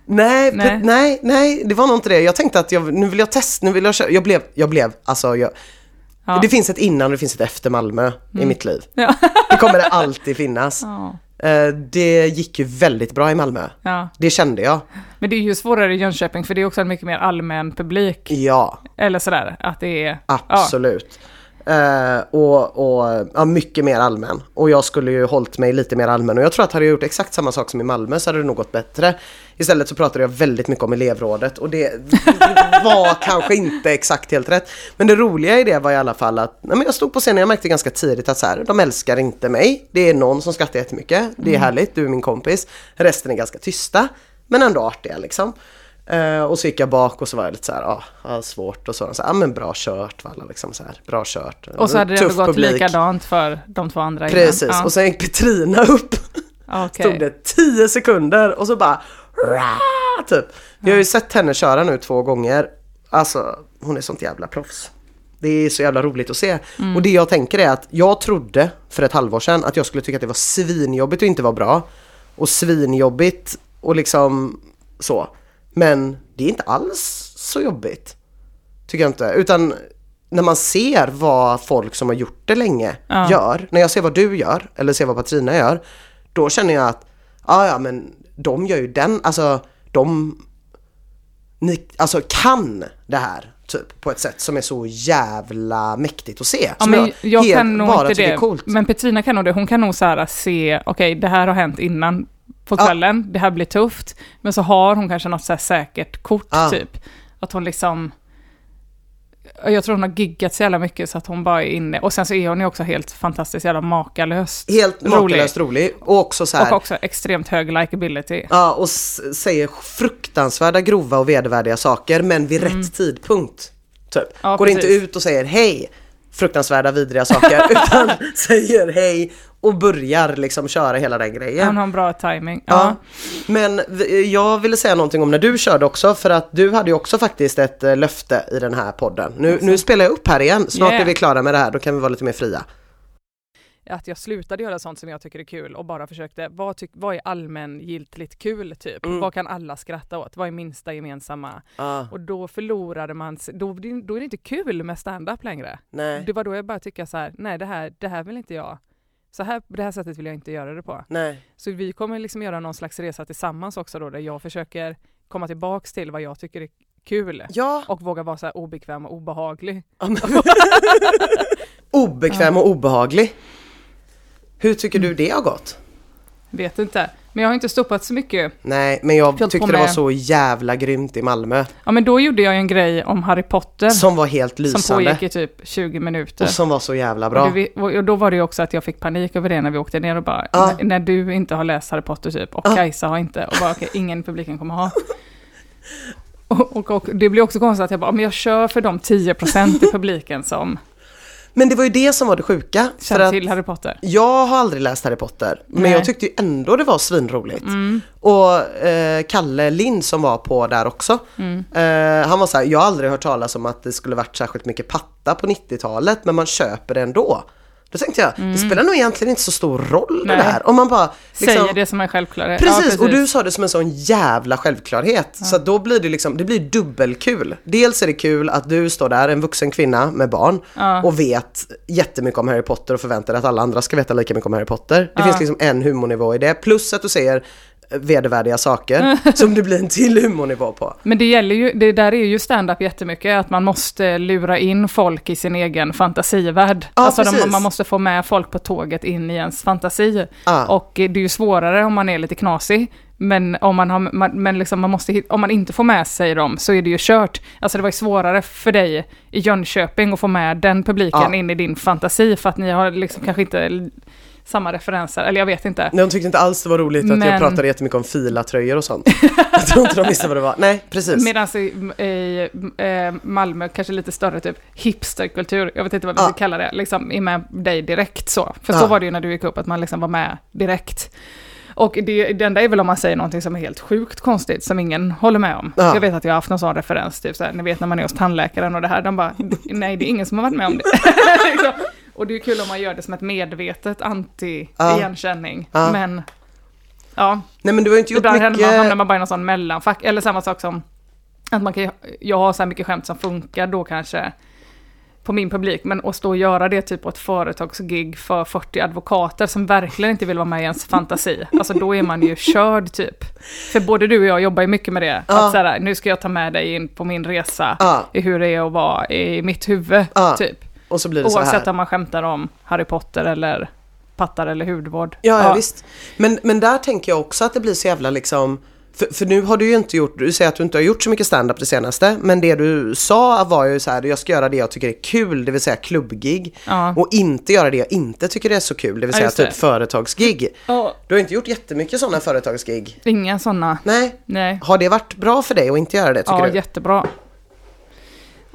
Nej, Nej. nej. nej, nej, det var nog inte det. Jag tänkte att jag, nu vill jag testa, nu vill jag köra. Jag blev, jag blev, alltså jag, Ja. Mm. det finns ett innan och det finns ett efter Malmö i mitt liv. Ja. Det kommer det alltid finnas. Ja. Eh, Det gick ju väldigt bra i Malmö. ja. Det kände jag. Men det är ju svårare i Jönköping för det är också en mycket mer allmän publik. Ja, Eller sådär, att det är... absolut. Eh, och och ja, mycket mer allmän. Och jag skulle ju hållit mig lite mer allmän. Och jag tror att hade jag gjort exakt samma sak som i Malmö så hade det nog gått bättre. Istället så pratade jag väldigt mycket om elevrådet och det var kanske inte exakt helt rätt. Men det roliga i det var i alla fall att nej, men jag stod på scenen och jag märkte ganska tidigt att så här, de älskar inte mig. Det är någon som skrattar jättemycket. Det är härligt, du är min kompis. Resten är ganska tysta. Men ändå artiga liksom. Eh, och så gick jag bak och så var jag lite så här, ah, ah, svårt och så. här, ah, men bra kört Valla, liksom så här, bra kört. Och så hade det gått publik. likadant för de två andra Precis, innan. och sen gick Petrina upp. Ja, okej. Stod det 10 sekunder och så bara "Rah!" typ. Jag har ju sett henne köra nu två gånger. Alltså, hon är sånt jävla proffs. Det är så jävla roligt att se. Mm. Och det jag tänker är att jag trodde för ett halvår sedan att jag skulle tycka att det var svinjobbigt och inte var bra. Och svinjobbigt och liksom så. Men det är inte alls så jobbigt. Tycker jag inte. Utan när man ser vad folk som har gjort det länge Ja. gör. När jag ser vad du gör eller ser vad Patrina gör. Då känner jag att, ja ja men de gör ju den, alltså de ni, alltså kan det här Typ på ett sätt som är så jävla mäktigt att se. Ja, men jag, helt kan nog inte det. coolt. Men Petrina kan nog det. Hon kan nog så här se, okej det här har hänt innan på Ja. kvällen, det här blir tufft. Men så har hon kanske något så här säkert kort Ja. typ. Att hon liksom... Jag tror hon har giggat så jävla mycket så att hon bara är inne. Och sen så är hon ju också helt fantastiskt jävla makalöst. Helt rolig. makalöst rolig. Och också så här, Och också extremt hög likability. Ja, och säger fruktansvärda, grova och vedervärdiga saker men vid rätt tidpunkt. Typ. Mm. Ja, Går inte precis. ut och säger hej, fruktansvärda, vidriga saker, utan säger hej och börjar liksom köra hela den grejen. Hon har en bra timing. Ja. Ja. Men jag ville säga någonting om när du körde också för att du hade ju också faktiskt ett eh, löfte i den här podden. Nu, nu spelar jag upp här igen, snart Yeah. är vi klara med det här, då kan vi vara lite mer fria. Att jag slutade göra sånt som jag tycker är kul och bara försökte, vad, tyck, vad är allmängiltigt kul typ? Mm. Vad kan alla skratta åt? Vad är minsta gemensamma? Ja, Och då förlorade man, då, då är det inte kul med stand-up längre. nej, Det var då jag började tycka så här, nej det här, det här vill inte jag. Så här, det här sättet vill jag inte göra det på. nej. Så vi kommer liksom göra någon slags resa tillsammans också då, där jag försöker komma tillbaks till vad jag tycker är kul. Ja, Och våga vara så här obekväm och obehaglig. obekväm och obehaglig. Hur tycker du det har gått? Vet inte. Men jag har inte stoppat så mycket. Nej, men jag på tyckte det var så jävla grymt i Malmö. Ja men då gjorde jag en grej om Harry Potter. Som var helt Som lysande. pågick i typ 20 minuter. Och som var så jävla Och, bra. det, och då var det ju också att jag fick panik över det när vi åkte ner och bara, Ja. när, när du inte har läst Harry Potter typ, och Ja. Kajsa har inte, och bara okej, ingen i publiken kommer ha. Och, och, och det blir också konstigt att jag bara, men jag kör för de 10% i publiken som Men det var ju det som var det sjuka. För känner att till Harry Potter. jag har aldrig läst Harry Potter. Men Nej. jag tyckte ju ändå det var svinroligt. Mm. Och eh, Kalle Lind som var på där också. Mm. Eh, han var så här, jag har aldrig hört talas om att det skulle varit särskilt mycket patta på 90-talet. Men man köper det ändå. Då tänkte jag, det spelar nog egentligen inte så stor roll Mm. Nej. det där. Om man bara liksom, Säger det som är självklarhet. Precis, Ja, och du sa det som en sån jävla självklarhet. Så att då blir det liksom, det blir dubbelkul. Dels är det kul att du står där, en vuxen kvinna med barn Ja. och vet jättemycket om Harry Potter och förväntar dig att alla andra ska veta lika mycket om Harry Potter. Det Ja. finns liksom en humornivå i det, plus att du säger vedervärdiga saker som det blir en till humornivå på. Men det gäller ju, det där är ju stand-up jättemycket, att man måste lura in folk i sin egen fantasivärld. Ja, alltså de, man måste få med folk på tåget in i ens fantasi. Ja. Och det är ju svårare om man är lite knasig. Men, om man, har, men liksom man måste, om man inte får med sig dem så är det ju kört. Alltså det var ju svårare för dig i Jönköping att få med den publiken Ja. in i din fantasi för att ni har liksom kanske inte samma referenser, eller jag vet inte. De tyckte inte alls det var roligt att jag Men- pratade jättemycket om filatröjor och sånt. jag tror inte de visste vad det var. Nej, precis. Medan i, i eh, Malmö, kanske lite större typ hipsterkultur, jag vet inte vad vi ska kalla det, liksom är med dig direkt så. För Ja. så var det ju när du gick upp, att man liksom var med direkt. Och det, det enda är väl om man säger någonting som är helt sjukt konstigt, som ingen håller med om. Ja. Jag vet att jag har haft någon sån referens, typ såhär, ni vet när man är hos tandläkaren och det här, de bara, nej det är ingen som har varit med om det. liksom. Och det är kul om man gör det som ett medvetet anti-igenkänning. Ja. Men, ja. Nej men du har inte gjort Ibland mycket... hamnar man bara i någon sån mellanfack, eller samma sak som att man kan, jag har så här mycket skämt som funkar då kanske på min publik, men att stå och göra det typ på ett företagsgig för 40 advokater som verkligen inte vill vara med i ens fantasi, alltså då är man ju körd typ. För både du och jag jobbar ju mycket med det, Ja. att så här, nu ska jag ta med dig in på min resa Ja. i hur det är att vara i mitt huvud, Ja. typ. Och så blir det så här. Oavsett om man skämtar om Harry Potter eller pattar eller hudvård. Ja, ja. visst. Men, men där tänker jag också att det blir så jävla liksom för, för nu har du ju inte gjort, du säger att du inte har gjort så mycket stand-up det senaste, men det du sa var ju så här, jag ska göra det jag tycker är kul, det vill säga klubbgig. Ja. Och inte göra det jag inte tycker är så kul, det vill Ja, säga just typ företagsgig. Ja. Du har inte gjort jättemycket sådana företagsgig. Inga sådana, Nej. nej. Har det varit bra för dig att inte göra det tycker Ja, du? jättebra.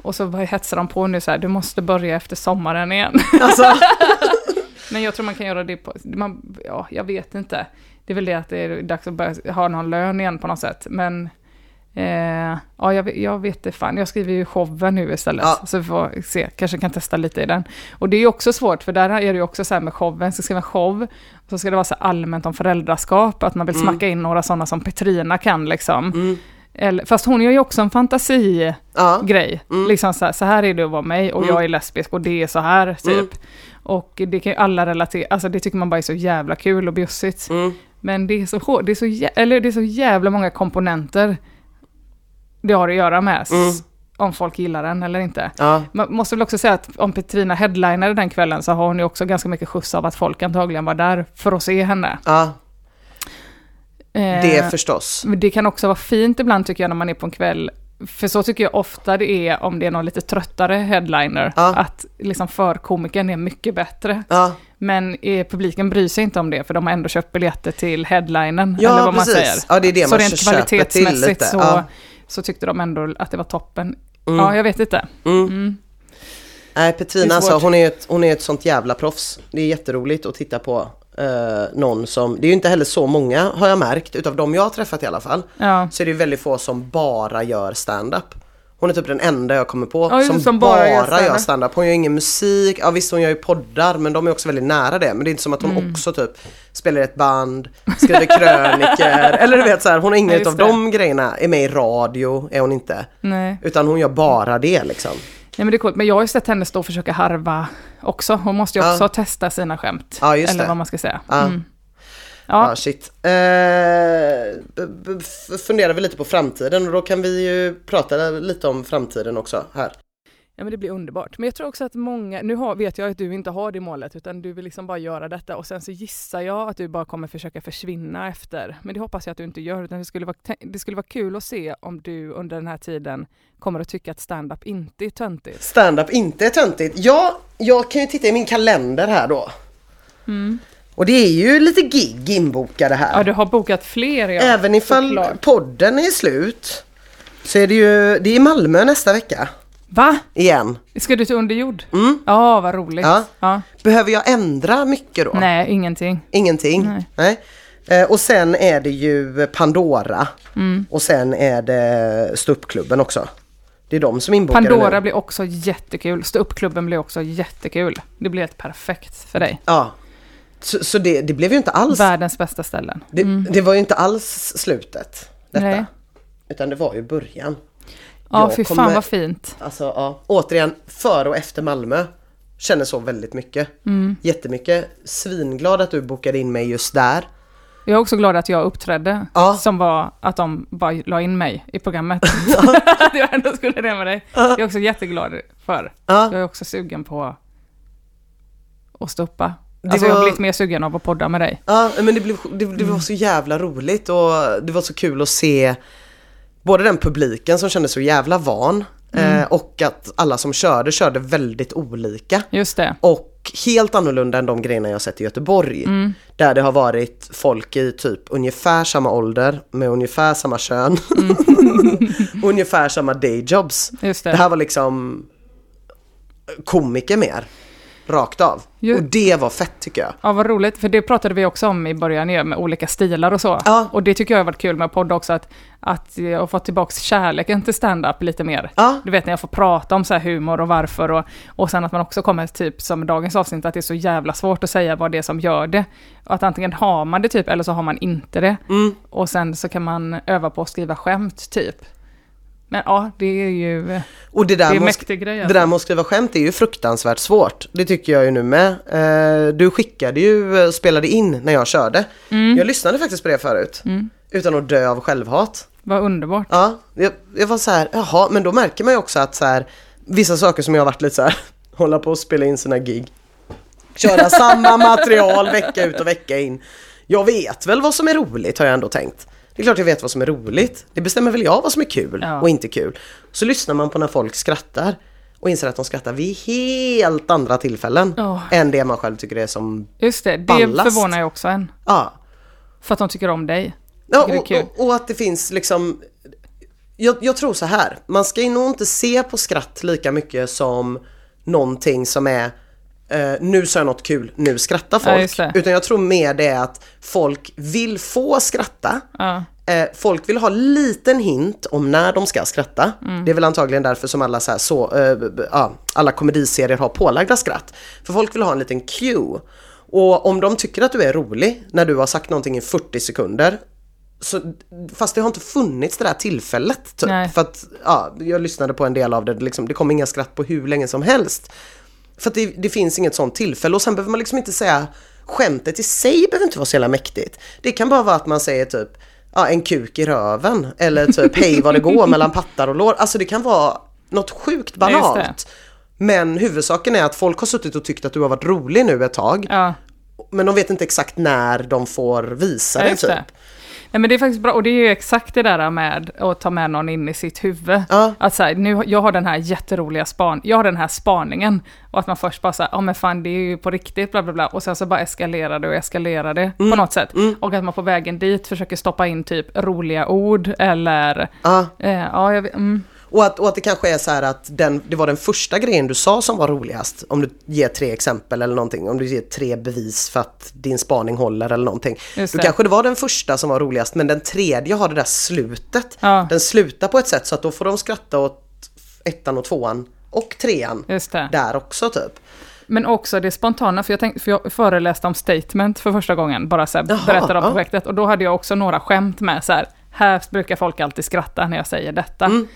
Och så bara hetsar de på nu så här, du måste börja efter sommaren igen. Alltså, Men jag tror man kan göra det på, man, ja, jag vet inte. Det är väl det att det är dags att börja ha någon lön igen på något sätt. Men, eh, ja, jag, vet- jag vet det fan. Jag skriver ju showen nu istället. Ja. Så vi får se, kanske kan testa lite i den. Och det är ju också svårt, för där är det ju också så här med showen, så skriva show, så ska det vara så allmänt om föräldraskap, att man vill smacka in några sådana som Petrina kan liksom. mm, Eller, fast hon gör ju också en fantasi ja. Mm. Liksom så här, så här är det att vara mig och Mm. jag är lesbisk och det är så här, typ. Mm. Och det kan ju alla relatera, alltså det tycker man bara är så jävla kul och bjussigt. Mm. Men det är så hårt, det är så, jä- eller det är så jävla många komponenter det har att göra med. Mm. om folk gillar den eller inte. Ja, Man måste väl också säga att om Petrina headlinade den kvällen så har hon ju också ganska mycket skjuts av att folk antagligen var där för att se henne. ja det förstås. Men det kan också vara fint ibland tycker jag när man är på en kväll. För så tycker jag ofta det är om det är någon lite tröttare headliner. Ja. Att liksom förkomikern är mycket bättre. Ja, Men eh, publiken bryr sig inte om det för de har ändå köpt biljetter till headlinen. Ja, eller vad man precis. säger. Ja, det är det så man rent kvalitetsmässigt lite. så, Ja. så tyckte de ändå att det var toppen. Mm. Ja, jag vet inte. Mm. Mm. Nej, Petrina är alltså, hon är, ett, hon är ett sånt jävla proffs. Det är jätteroligt att titta på eh, någon som, det är ju inte heller så många har jag märkt, utav de jag har träffat i alla fall. Ja. Så är det ju väldigt få som bara gör stand-up. Hon är typ den enda jag kommer på Ja, som, som bara, bara gör stand-up. stand-up. Hon gör ingen musik, ja visst hon gör ju poddar men de är också väldigt nära det. Men det är inte som att hon Mm. också typ spelar i ett band, skriver kröniker eller du vet så här, hon har Ja, inget just av de grejerna. Är med i radio, är hon inte. Nej. Utan hon gör bara det liksom. Nej, men det är coolt. Men jag har ju sett henne stå och försöka harva också. Hon måste ju Ja. också testa sina skämt. Ja, just eller det. vad man ska säga. Ja. Mm. Ja, Ja, shit. Eh, funderar vi lite på framtiden och då kan vi ju prata lite om framtiden också här. Ja, men det blir underbart. Men jag tror också att många, nu har, vet jag att du inte har det målet, utan du vill liksom bara göra detta och sen så gissar jag att du bara kommer försöka försvinna efter. Men det hoppas jag att du inte gör, utan det skulle vara, det skulle vara kul att se om du under den här tiden kommer att tycka att stand-up inte är töntigt. Stand-up inte är töntigt. Ja, jag kan ju titta i min kalender här då. Och det är ju lite gig inbokade här. Ja, du har bokat fler ja. Även ifall såklart. podden är slut så är det ju, det är i Malmö nästa vecka Va? igen. Ska du till underjord? Mm. Ja, vad roligt. Ja. Ja. Behöver jag ändra mycket då? Nej, ingenting. Ingenting? Nej. Nej. Eh, och sen är det ju Pandora. Mm. Och sen är det Ståuppklubben också. Det är de som inbokar Pandora nu. blir också jättekul. Stå upp-klubben blir också jättekul. Det blir helt perfekt för dig. Ja. Så, så det, det blev ju inte alls... Världens bästa ställen. Det, det var ju inte alls slutet. Detta. Nej. Utan det var ju början. Ja, Jag fy fan kommer- vad fint. Alltså ja, återigen, före och efter Malmö. Känner så väldigt mycket. Mm. Jättemycket. Svinglad att du bokade in mig just där. Jag är också glad att jag uppträdde. Ja. Som var att de bara la in mig i programmet. att jag ändå skulle det med dig. Är jag också jätteglad för. Ja, Jag är också sugen på att stoppa. Det Alltså jag var- har blivit mer sugen av att podda med dig. ja men det, blev, det, det var så jävla roligt och det var så kul att se både den publiken som kände så jävla van eh, och att alla som körde körde väldigt olika. Just det. Och helt annorlunda än de grejerna jag sett i Göteborg. Mm. Där det har varit folk i typ ungefär samma ålder med ungefär samma kön. ungefär samma dayjobs. Just Det det. här var liksom komiker mer. Rakt av. Ju- Och det var fett tycker jag. Ja, vad roligt. För det pratade vi också om i början ju, med olika stilar och så. Ja. Och det tycker jag har varit kul med att podda också, att, att jag fått tillbaka kärleken till stand-up lite mer. Ja, Du vet när jag får prata om så här humor och varför och, och sen att man också kommer typ som dagens avsnitt att det är så jävla svårt att säga vad det är som gör det. Och att antingen har man det typ eller så har man inte det. mm. Och sen så kan man öva på att skriva skämt typ. Men ja, det är ju det Och det där, är en att, mäktig grej. det Alltså. där med att skriva skämt är ju fruktansvärt svårt. Det tycker jag ju nu med. Eh, du skickade ju, eh, spelade in när jag körde. Mm. Jag lyssnade faktiskt på det förut. Utan att dö av självhat. Vad underbart. Ja, jag, jag var så här, jaha, men då märker man ju också att så här, vissa saker som jag har varit lite så här, hålla på att spela in sina gig. Köra samma material vecka ut och vecka in. Jag vet väl vad som är roligt har jag ändå tänkt. Det är klart jag vet vad som är roligt. Det bestämmer väl jag vad som är kul Ja. och inte kul. Så lyssnar man på när folk skrattar och inser att de skrattar vid helt andra tillfällen Ja. än det man själv tycker är som, Just det, det Ballast. förvånar ju också en. ja, För att de tycker om dig. Ja, och, och, och att det finns liksom jag, jag tror så här, man ska ju nog inte se på skratt lika mycket som någonting som är eh, nu sa jag något kul, nu skrattar Ja, folk. det. Utan jag tror mer det är att folk vill få skratta. Ja. Eh, folk vill ha liten hint om när de ska skratta. Mm. Det är väl antagligen därför som alla, så här, så, ja, alla komediserier har pålagda skratt. För folk vill ha en liten cue. Och om de tycker att du är rolig när du har sagt någonting i 40 sekunder så, fast det har inte funnits det där tillfället. Typ. Nej. För att, ja, jag lyssnade på en del av det, liksom, det kom inga skratt på hur länge som helst. För att det, det finns inget sånt tillfälle och sen behöver man liksom inte säga skämtet i sig behöver inte vara så jävla mäktigt. Det kan bara vara att man säger typ ja, en kuk i röven eller typ hej vad det går mellan pattar och lår. Alltså det kan vara något sjukt banalt. Men huvudsaken är att folk har suttit och tyckt att du har varit rolig nu ett tag. Ja, Men de vet inte exakt när de får visa ja det typ. det. Nej men det är faktiskt bra, och det är ju exakt det där med att ta med någon in i sitt huvud. Ja. Att så här, nu, jag har den här jätteroliga span, jag har den här spaningen. Och att man först bara säger, ja men fan det är ju på riktigt, bla bla bla. Och sen så bara eskalerar det och eskalerar det Mm. på något sätt. Och att man på vägen dit försöker stoppa in typ roliga ord eller, Ja. eh, ja jag vet, mm, Och att, och att det kanske är så här att den, det var den första grejen du sa som var roligast. Om du ger tre exempel eller någonting. Om du ger tre bevis för att din spaning håller eller någonting. Just Då det. kanske det var den första som var roligast men den tredje har det där slutet. Ja. Den slutar på ett sätt så att då får de skratta åt ettan och tvåan och trean. Där också typ. Men också det spontana, för jag, tänkte, för jag föreläste om statement för första gången, bara så här, Jaha, berättade om ja. projektet. Och då hade jag också några skämt med så här, här brukar folk alltid skratta när jag säger detta. Mm.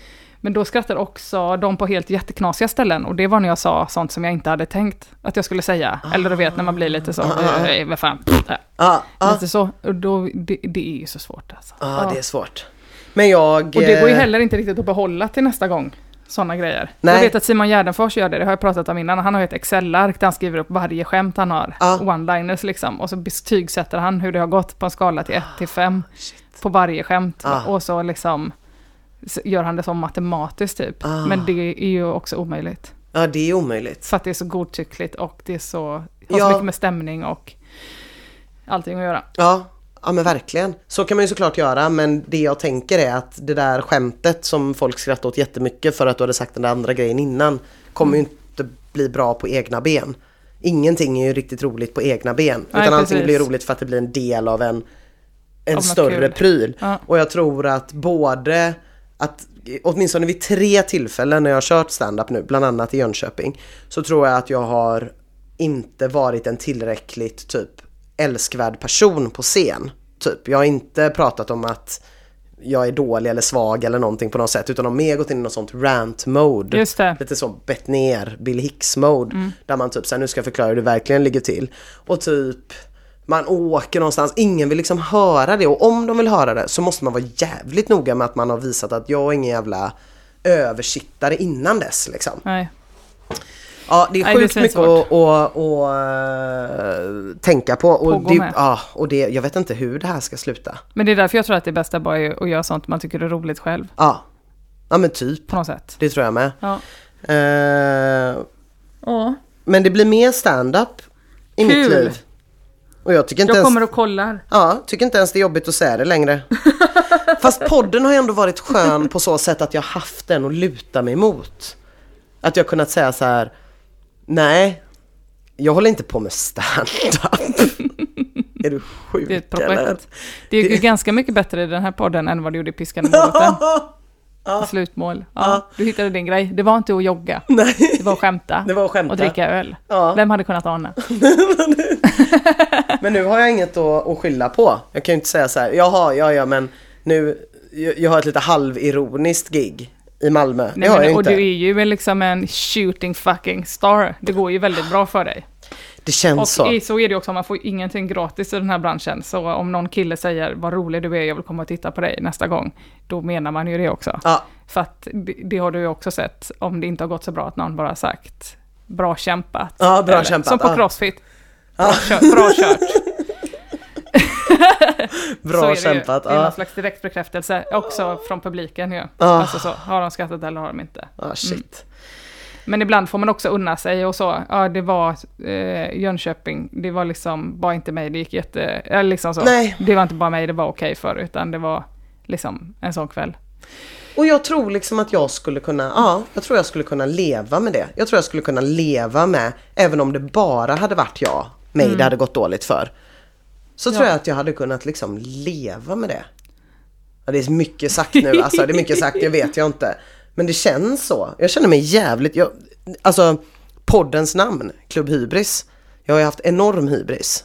Men då skrattade också de på helt jätteknasiga ställen. Och det var när jag sa sånt som jag inte hade tänkt att jag skulle säga. Eller du vet när man blir lite så, äh, vad fan, pff, äh. Ja, ja, Lite så. Och då, det, det är ju så svårt alltså. ja, Ja. det är svårt. Men jag... Och det går ju eh, heller inte riktigt att behålla till nästa gång. Sådana grejer. Nej. Jag vet att Simon Gärdenfors gör det, det har jag pratat om innan. Han har ett Excel-ark där han skriver upp varje skämt han har. Ja. One-liners liksom. Och så betygsätter han hur det har gått på en skala till 1 till 5. På varje skämt. Ah. Och så liksom gör han det som matematiskt typ. Ah. Men det är ju också omöjligt. Ja, det är omöjligt. För att det är så godtyckligt och det är så, har Ja. så mycket med stämning och allting att göra. Ja, ja men verkligen. Så kan man ju såklart göra men det jag tänker är att det där skämtet som folk skrattar åt jättemycket för att du hade sagt den där andra grejen innan kommer ju inte bli bra på egna ben. Ingenting är ju riktigt roligt på egna ben. Nej, utan allting blir roligt för att det blir en del av en, en större kul. pryl. Ja. Och jag tror att både att åtminstone vid tre tillfällen när jag har kört stand-up nu, bland annat i Jönköping, så tror jag att jag har inte varit en tillräckligt typ älskvärd person på scen. Typ, jag har inte pratat om att jag är dålig eller svag eller någonting på något sätt utan har mer gått in i något sånt rant mode. Just det. Lite så bett ner, Bill Hicks mode. Där man typ såhär, nu ska jag förklara hur det verkligen ligger till. Och typ man åker någonstans, ingen vill liksom höra det och om de vill höra det så måste man vara jävligt noga med att man har visat att jag är ingen jävla översittare innan dess liksom. Nej. Ja, det är Nej, det sjukt mycket att, att, att, äh, tänka på. Och, Pågå det, med. ja, och det, jag vet inte hur det här ska sluta. Men det är därför jag tror att det bästa bara är att göra sånt man tycker är roligt själv. Ja, ja men typ. På något sätt. Det tror jag med. Ja. Eh, Ja. men det blir mer stand-up i mitt Kul. liv. Och jag tycker inte Jag ens... kommer och kollar. Ja, tycker inte ens det är jobbigt att säga det längre. Fast podden har ändå varit skön på så sätt att jag haft den att luta mig mot. Att jag kunnat säga så här. Nej, jag håller inte på med stand-up. är du sjuk Det är ett eller? projekt. Det är ju ganska mycket bättre i den här podden än vad du gjorde i Piskan i moroten. Slutmål. Ja, du hittade din grej. Det var inte att jogga. Nej, Det var att skämta. det var att skämta. Och dricka öl. Ja. Vem hade kunnat ana? Men nu har jag inget att, att skylla på. Jag kan ju inte säga så här, jaha, ja, ja, men nu, jag, jag har ett lite halvironiskt gig i Malmö. Nej, men, och inte. du är ju liksom en shooting fucking star. Det går ju väldigt bra för dig. Det känns Och så. i- så är det också, man får ingenting gratis i den här branschen. Så om någon kille säger vad rolig du är, jag vill komma och titta på dig nästa gång. Då menar man ju det också. Ja, För att det, det har du ju också sett, om det inte har gått så bra, att någon bara har sagt bra kämpat. Ja, bra Eller, kämpat, Som på ja. crossfit. Bra, kört, bra kört. bra så är kämpat. Det, ju. det är någon ja. slags direktbekräftelse också från publiken ju. Ja. Alltså så, har de skrattat eller har de inte? Ah, shit. Men ibland får man också unna sig och så. Ja, det var eh, Jönköping, det var liksom bara inte mig, det gick jätte... Eller liksom så. Nej. Det var inte bara mig det var okej för, utan det var liksom en sån kväll. Och jag tror liksom att jag skulle kunna, ja, jag tror jag skulle kunna leva med det. Jag tror jag skulle kunna leva med, även om det bara hade varit jag, mig det hade gått dåligt för. Så Ja. tror jag att jag hade kunnat liksom leva med det. Ja, det är mycket sagt nu, alltså det är mycket sagt, det vet jag inte. Men det känns så. Jag känner mig jävligt, jag, alltså poddens namn, Klubb Hybris. Jag har ju haft enorm hybris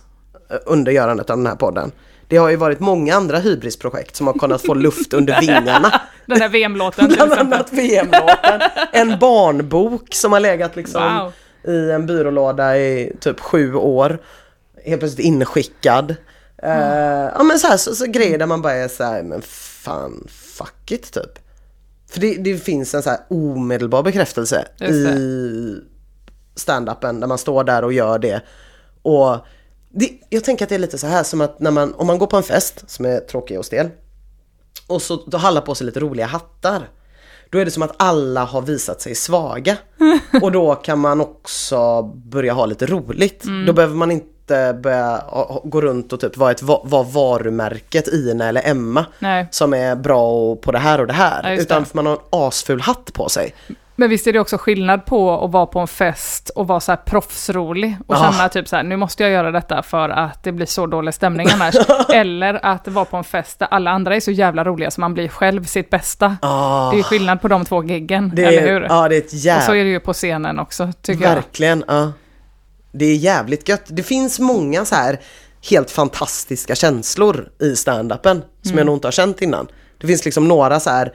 eh, under görandet av den här podden. Det har ju varit många andra hybrisprojekt som har kunnat få luft under vingarna. Den där VM-låten till Bland annat VM-låten. En barnbok som har legat liksom Wow. i en byrålåda i typ sju år. Helt plötsligt inskickad. Eh, ja men så, här, så, så grejer där man bara är så här, men fan, fuck it typ. För det, det finns en så här omedelbar bekräftelse i stand-upen där man står där och gör det. Och det, jag tänker att det är lite så här som att när man, om man går på en fest som är tråkig och stel och så då hallar på sig lite roliga hattar. Då är det som att alla har visat sig svaga. Och då kan man också börja ha lite roligt. Mm. Då behöver man inte börja gå runt och typ vara, ett, vara varumärket Ina eller Emma. Nej. Som är bra på det här och det här. Ja, utan det. för man har en asful hatt på sig. Men visst är det också skillnad på att vara på en fest och vara så här proffsrolig och Ah. känna typ så här, nu måste jag göra detta för att det blir så dålig stämning annars. Eller att vara på en fest där alla andra är så jävla roliga så man blir själv sitt bästa. Ah, Det är skillnad på de två giggen, det eller är, hur? Ja, det är ett och så är det ju på scenen också, tycker jag. Verkligen, ja. Det är jävligt gött. Det finns många så här helt fantastiska känslor i stand-upen som Mm. jag nog inte har känt innan. Det finns liksom några så här,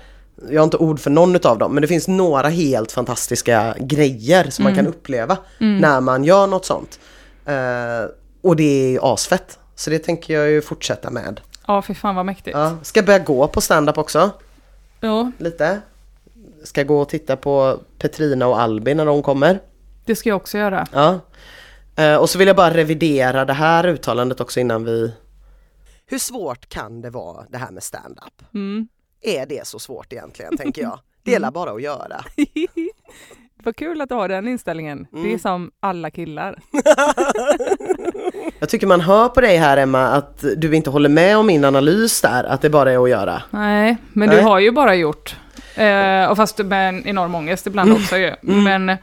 jag har inte ord för någon utav dem, men det finns några helt fantastiska grejer som man Mm. kan uppleva när man gör något sånt. Eh, och det är asfett. Så det tänker jag ju fortsätta med. Ja, fy fan vad mäktigt. Ja. Ja. Ska börja gå på stand-up också, lite. Ska gå och titta på Petrina och Albin när de kommer. det ska jag också göra. Ja. Eh, och så vill jag bara revidera det här uttalandet också innan vi... Hur svårt kan det vara det här med stand-up? Mm. Är det så svårt egentligen, tänker jag? Det är bara att göra. Vad kul att du har den inställningen. Det Mm. är som alla killar. Jag tycker man hör på dig här Emma att du inte håller med om min analys där, att det bara är att göra. Nej, men Nej. du har ju bara gjort. Eh, och fast med en enorm ångest ibland Mm. också ju. Men,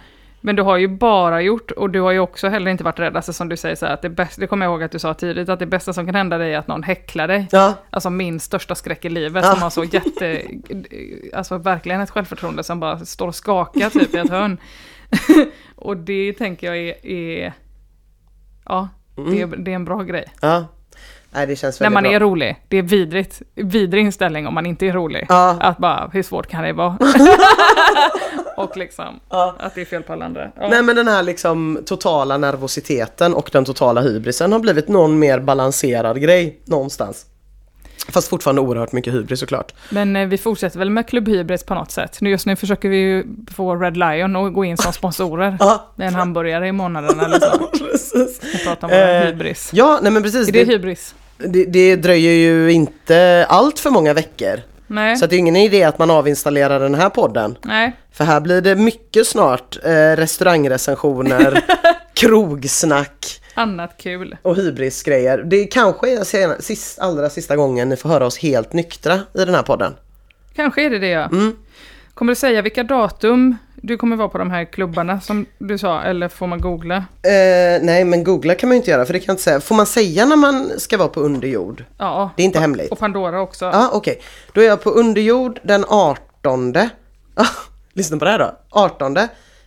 men du har ju bara gjort, och du har ju också heller inte varit rädd, alltså som du säger så här, att det bästa, det kommer jag ihåg att du sa tidigt, att det bästa som kan hända dig är att någon häcklar dig. Ja, Alltså min största skräck i livet Ja. som har så jätte, alltså verkligen ett självförtroende som bara står och skakar typ i ett hörn. och det tänker jag är, är ja, det är, det är en bra grej. ja. Nej, det känns När man bra. är rolig, det är vidrigt, vidrig inställning om man inte är rolig. Ja. Att bara, hur svårt kan det vara? och liksom, Ja. att det är fel på alla andra. Ja. Nej men den här liksom totala nervositeten och den totala hybrisen har blivit någon mer balanserad grej någonstans. Fast fortfarande oerhört mycket hybris såklart. Men eh, vi fortsätter väl med Club Hybris på något sätt. Nu just nu försöker vi ju få Red Lion att gå in som sponsorer. Med en hamburgare i månaden eller så. precis. Vi pratar om Eh, hybris. Ja, nej men precis. Är det Det, hybris? Det, det dröjer ju inte allt för många veckor. Nej. Så att det är ingen idé att man avinstallerar den här podden. Nej. För här blir det mycket snart eh, restaurangrecensioner, krogsnack Annat kul. och hybrisgrejer. Det kanske är sena, sist, allra sista gången ni får höra oss helt nyktra i den här podden. Kanske är det det ja. Mm. Kommer du säga vilka datum du kommer vara på de här klubbarna som du sa, eller får man googla? Eh, nej men googla kan man ju inte göra för det kan jag inte säga. Får man säga när man ska vara på underjord? Ja. Det är inte hemligt. Och Pandora också. Ja okej. Då är jag på underjord den 18. Ah, lyssna på det här då. 18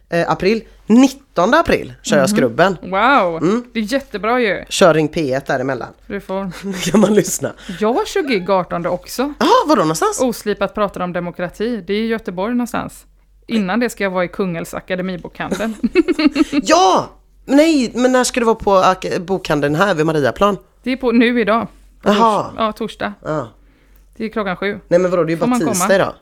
eh, april. 19 april kör jag skrubben. Wow, Mm. det är jättebra ju. Kör Ring P1 däremellan. Du får... kan man lyssna. Jag 20 gig 18 också. Jaha, vadå någonstans? Oslipat pratar om demokrati. Det är i Göteborg någonstans. Innan det ska jag vara i Kungälvs akademibokhandel. Ja! Nej, men när ska du vara på bokhandeln här vid Mariaplan? Det är på nu idag. Jaha. Ja, torsdag. Ja. Det är klockan sju. Nej men vadå, det är ju bara tisdag idag.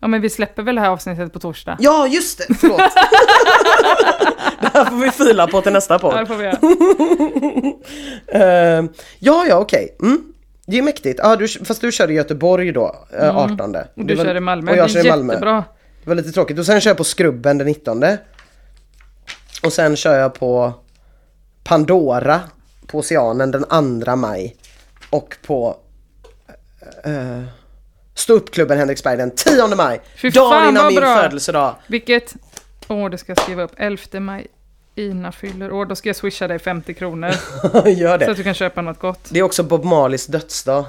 Ja, men vi släpper väl det här avsnittet på torsdag? Ja, just det! Förlåt. det här får vi fila på till nästa Ja, podd. det får vi göra. Eh, ja, ja, okej. Mm. Det är mäktigt. Ja, du, fast du kör i Göteborg då, eh, 18. Och Det du var- kör i Malmö. Och jag det kör är i Malmö. jättebra. Det var lite tråkigt. Och sen kör jag på Skrubben den 19. Och sen kör jag på Pandora på Oceanen den 2 maj. Och på uh, Ståuppklubben Henriksberg den 10 maj. Fy Dagen innan min bra. födelsedag. Vilket... Åh, det ska jag skriva upp. 11 maj. Ina fyller år. Då ska jag swisha dig 50 kronor. Gör Så det. att du kan köpa något gott. Det är också Bob Marleys dödsdag.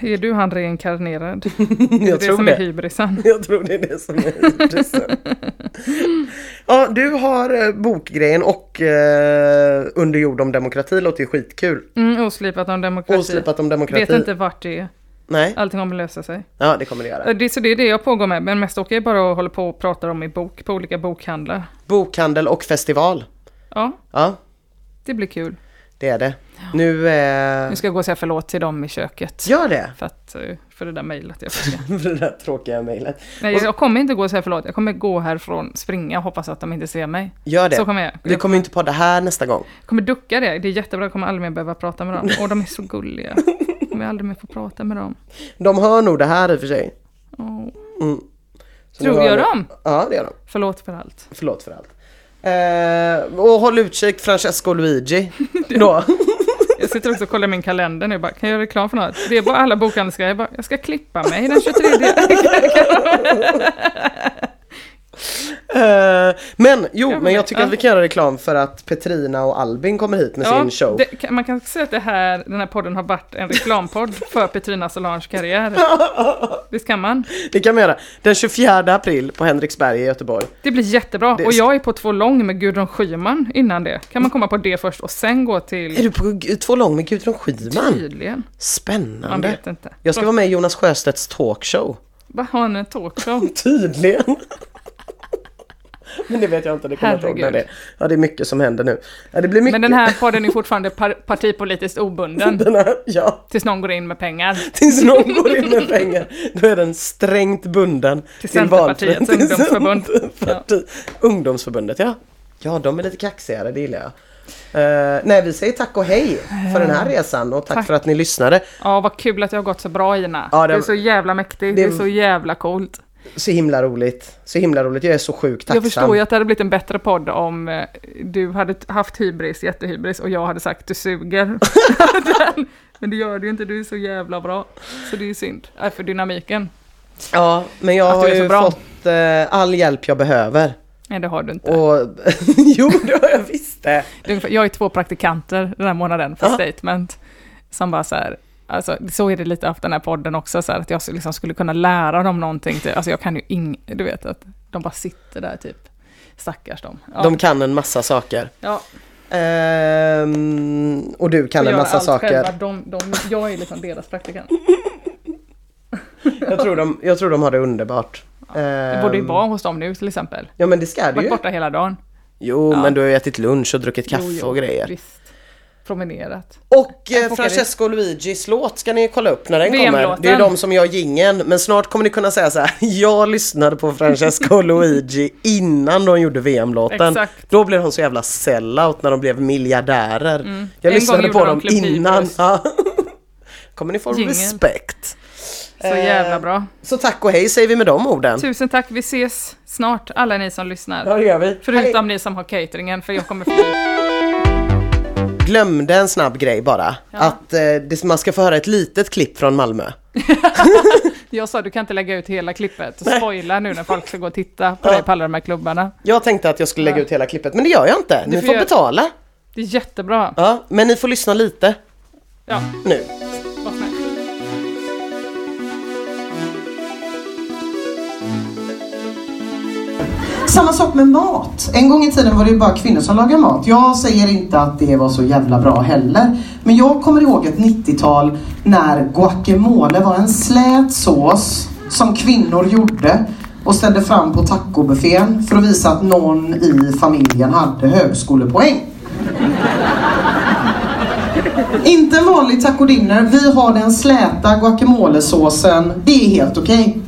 Är du han reinkarnerad? Jag det är det som det. är hybrisen. Jag tror det är det som är hybrisen. Ja, du har eh, bokgrejen och eh, Under jord om demokrati låter ju skitkul. Mm, oslipat om demokrati. Oslipat om demokrati. Vet inte vart det är. Nej, Allting kommer lösa sig. ja det kommer det göra. Det, så det är det jag pågår med. Men mest åker jag bara och håller på och pratar om i bok på olika bokhandlar. Bokhandel och festival. Ja, Ja, det blir kul. det är det. Nu, eh, Nu ska jag gå och säga förlåt till dem i köket. gör det. För, att, eh, för det där mejlet jag fick. För det där tråkiga mejlet. Nej, jag kommer inte gå och säga förlåt. Jag kommer gå härifrån, springa och hoppas att de inte ser mig. Gör det. Så kommer jag. Vi kommer inte podda här nästa gång. Jag kommer ducka det. Det är jättebra. Jag kommer aldrig mer behöva prata med dem. Och de är så gulliga. Jag kommer aldrig mer få prata med dem. De hör nog det här i och för sig. Åh. Mm. Tror jag dem? Ja, det gör de. Förlåt för allt. Förlåt för allt. Eh, och håll utkik Francesco Luigi. Då. Jag sitter också och kollar min kalender nu. Bara, kan jag göra reklam för något? Det är bara alla bokhandelsgrejer. Jag, bara, jag ska klippa mig den 23. Eh, men jo, Ja, men jag tycker ja. att vi kan göra reklam för att Petrina och Albin kommer hit med sin show. det, man kan säga att det här, den här podden har varit en reklampodd för Petrina Solanges karriär. Visst kan man? Det kan vi göra. Den 24 april på Henriksberg i Göteborg. Det blir jättebra. Det- Och jag är på två lång med Gudrun Schyman innan det. Kan man komma på det först och sen gå Är till... du på två lång med Gudrun Schyman? Tydligen. Man Spännande. vet inte. Jag ska vara med i Jonas Sjöstedts talkshow. Vad har ni en talkshow? Tydligen. Men det vet jag inte, det kommer jag inte ihåg det. Ja, det är mycket som händer nu. Ja, det blir mycket. Men den här podden är fortfarande par partipolitiskt obunden. Den här, ja. Tills någon går in med pengar. Tills någon går in med pengar, då är den strängt bunden Till Centerpartiets till ungdomsförbund. Centerparti- Ungdomsförbundet, ja. Ja, de är lite kaxigare, det gillar jag. Eh, nej, vi säger tack och hej för den här resan och tack, Tack. för att ni lyssnade. Ja, vad kul att jag har gått så bra Ina. Ja, det- det är så jävla mäktigt. det- Det är så jävla coolt. Så himla roligt. Så himla roligt. Jag är så sjukt tacksam. Jag förstår ju att det hade blivit en bättre podd om eh, du hade haft hybris, jättehybris, och jag hade sagt du suger. Men det gör du ju inte, du är så jävla bra. Så det är ju synd. Äh, för dynamiken. Ja, men jag har ju bra. fått eh, all hjälp jag behöver. Nej, det har du inte. Och jo, det har jag visst det. Jag är två praktikanter den här månaden för Ja. statement. Som bara så här, alltså, så är det lite av den här podden också, så här, att jag liksom skulle kunna lära dem någonting. Typ. Alltså jag kan ju ing, du vet att de bara sitter där typ. Stackars dem. Ja, De kan en massa saker. ja, Ehm, och du kan och en massa allt saker. Själva. De, de, jag är liksom deras praktikant. Jag tror, de, jag tror de har det underbart. Det borde ju Ehm, vara hos dem nu till exempel. Ja men det ska det Varit ju. borta hela dagen. Jo Ja. men du har ju ätit lunch och druckit kaffe Jo, jo, och grejer. Visst. Promenerat. Och Jag eh, Francesco Luigis låt ska ni kolla upp när den kommer. Det är de som gör gingen men snart kommer ni kunna säga så här. Jag lyssnade på Francesco Luigi innan de gjorde VM-låten. Då blev de så jävla sellout när de blev miljardärer. Jag Mm. En lyssnade på de dem innan. Ja. kommer ni få Jingle. respekt. Så Eh, jävla bra. Så tack och hej säger vi med de orden. Tusen tack, vi ses snart alla ni som lyssnar. Ja det gör vi. Förutom ni som har cateringen, för jag kommer fly. Glömde en snabb grej bara. Att eh, det, man ska få höra ett litet klipp från Malmö. Jag sa du kan inte lägga ut hela klippet. Spoila nu när folk ska gå och titta på dig på alla de här klubbarna. Jag tänkte att jag skulle lägga Ja. ut hela klippet, men det gör jag inte. Ni får får betala. Det är jättebra. Ja, men ni får lyssna lite Ja, nu. Samma sak med mat. En gång i tiden var det ju bara kvinnor som lagade mat. Jag säger inte att det var så jävla bra heller. Men jag kommer ihåg ett 90-tal när guacamole var en slät sås som kvinnor gjorde och ställde fram på tacobuffén för att visa att någon i familjen hade högskolepoäng. Inte en vanlig taco dinner. Vi har den släta guacamolesåsen. Det är helt okej.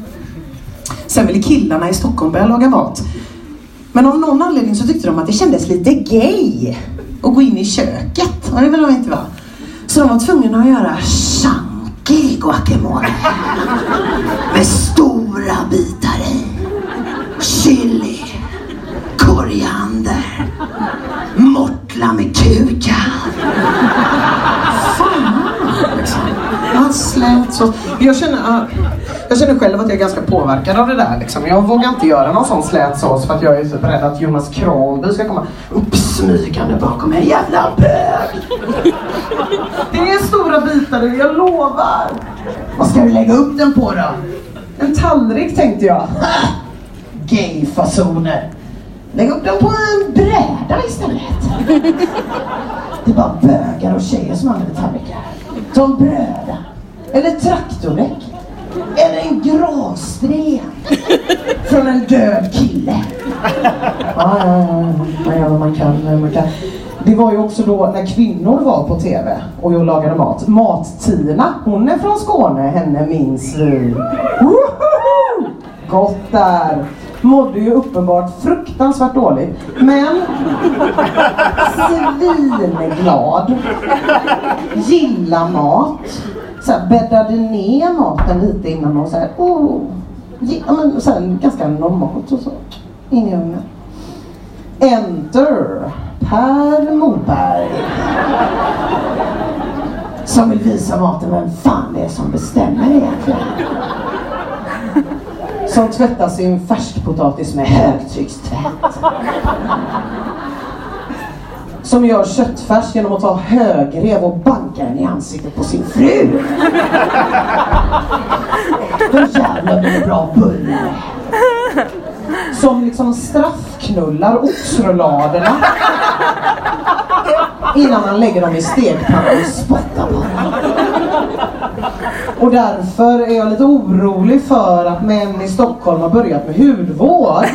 Sen ville killarna i Stockholm börja laga mat. Men av någon anledning så tyckte de att det kändes lite gay att gå in i köket. Och det vill de inte vara. Så de var tvungna att göra chunky guacamole. Med stora bitar i. Chili. Koriander. Mortla med kukar. Fan liksom. Ja, slät så. Jag känner, ah, jag känner själv att jag är ganska påverkad av det där. Liksom. Jag vågar inte göra någon sån slät sås för att jag är så rädd att Jonas Kranby ska komma uppsmygande bakom en Jävla bög! Det är stora bitar, jag lovar. Vad ska du lägga upp den på då? En tallrik tänkte jag. Gayfasoner. Lägg upp den på en bräda istället. Det är bara bögar och tjejer som använder tallrikar. Ta en bröda. Eller traktorräck. Eller en gravsten. Från en död kille. Ja, ja, ja. Man gör vad man kan. Man kan. Det var ju också då när kvinnor var på TV och jag lagade mat. Mat-Tina, hon är från Skåne, henne minns vi. Woho! Gott där! Mådde ju uppenbart fruktansvärt dåligt. Men svinglad. Gillar mat. Så här, bäddade ner maten lite innan och så här, oh, ja, men så här, ganska normalt och så. In i ugnen. Enter Per Moberg. Som vill visa maten vem fan det är som bestämmer egentligen. Som tvättar sin färskpotatis med högtryckstvätt. Som gör köttfärs genom att ta högrev och banka den i ansiktet på sin fru. Då jävlar blir det bra bulle. Som liksom straffknullar oxrulladerna. Innan han lägger dem i stekpannan och spottar på dem. Och därför är jag lite orolig för att män i Stockholm har börjat med hudvård.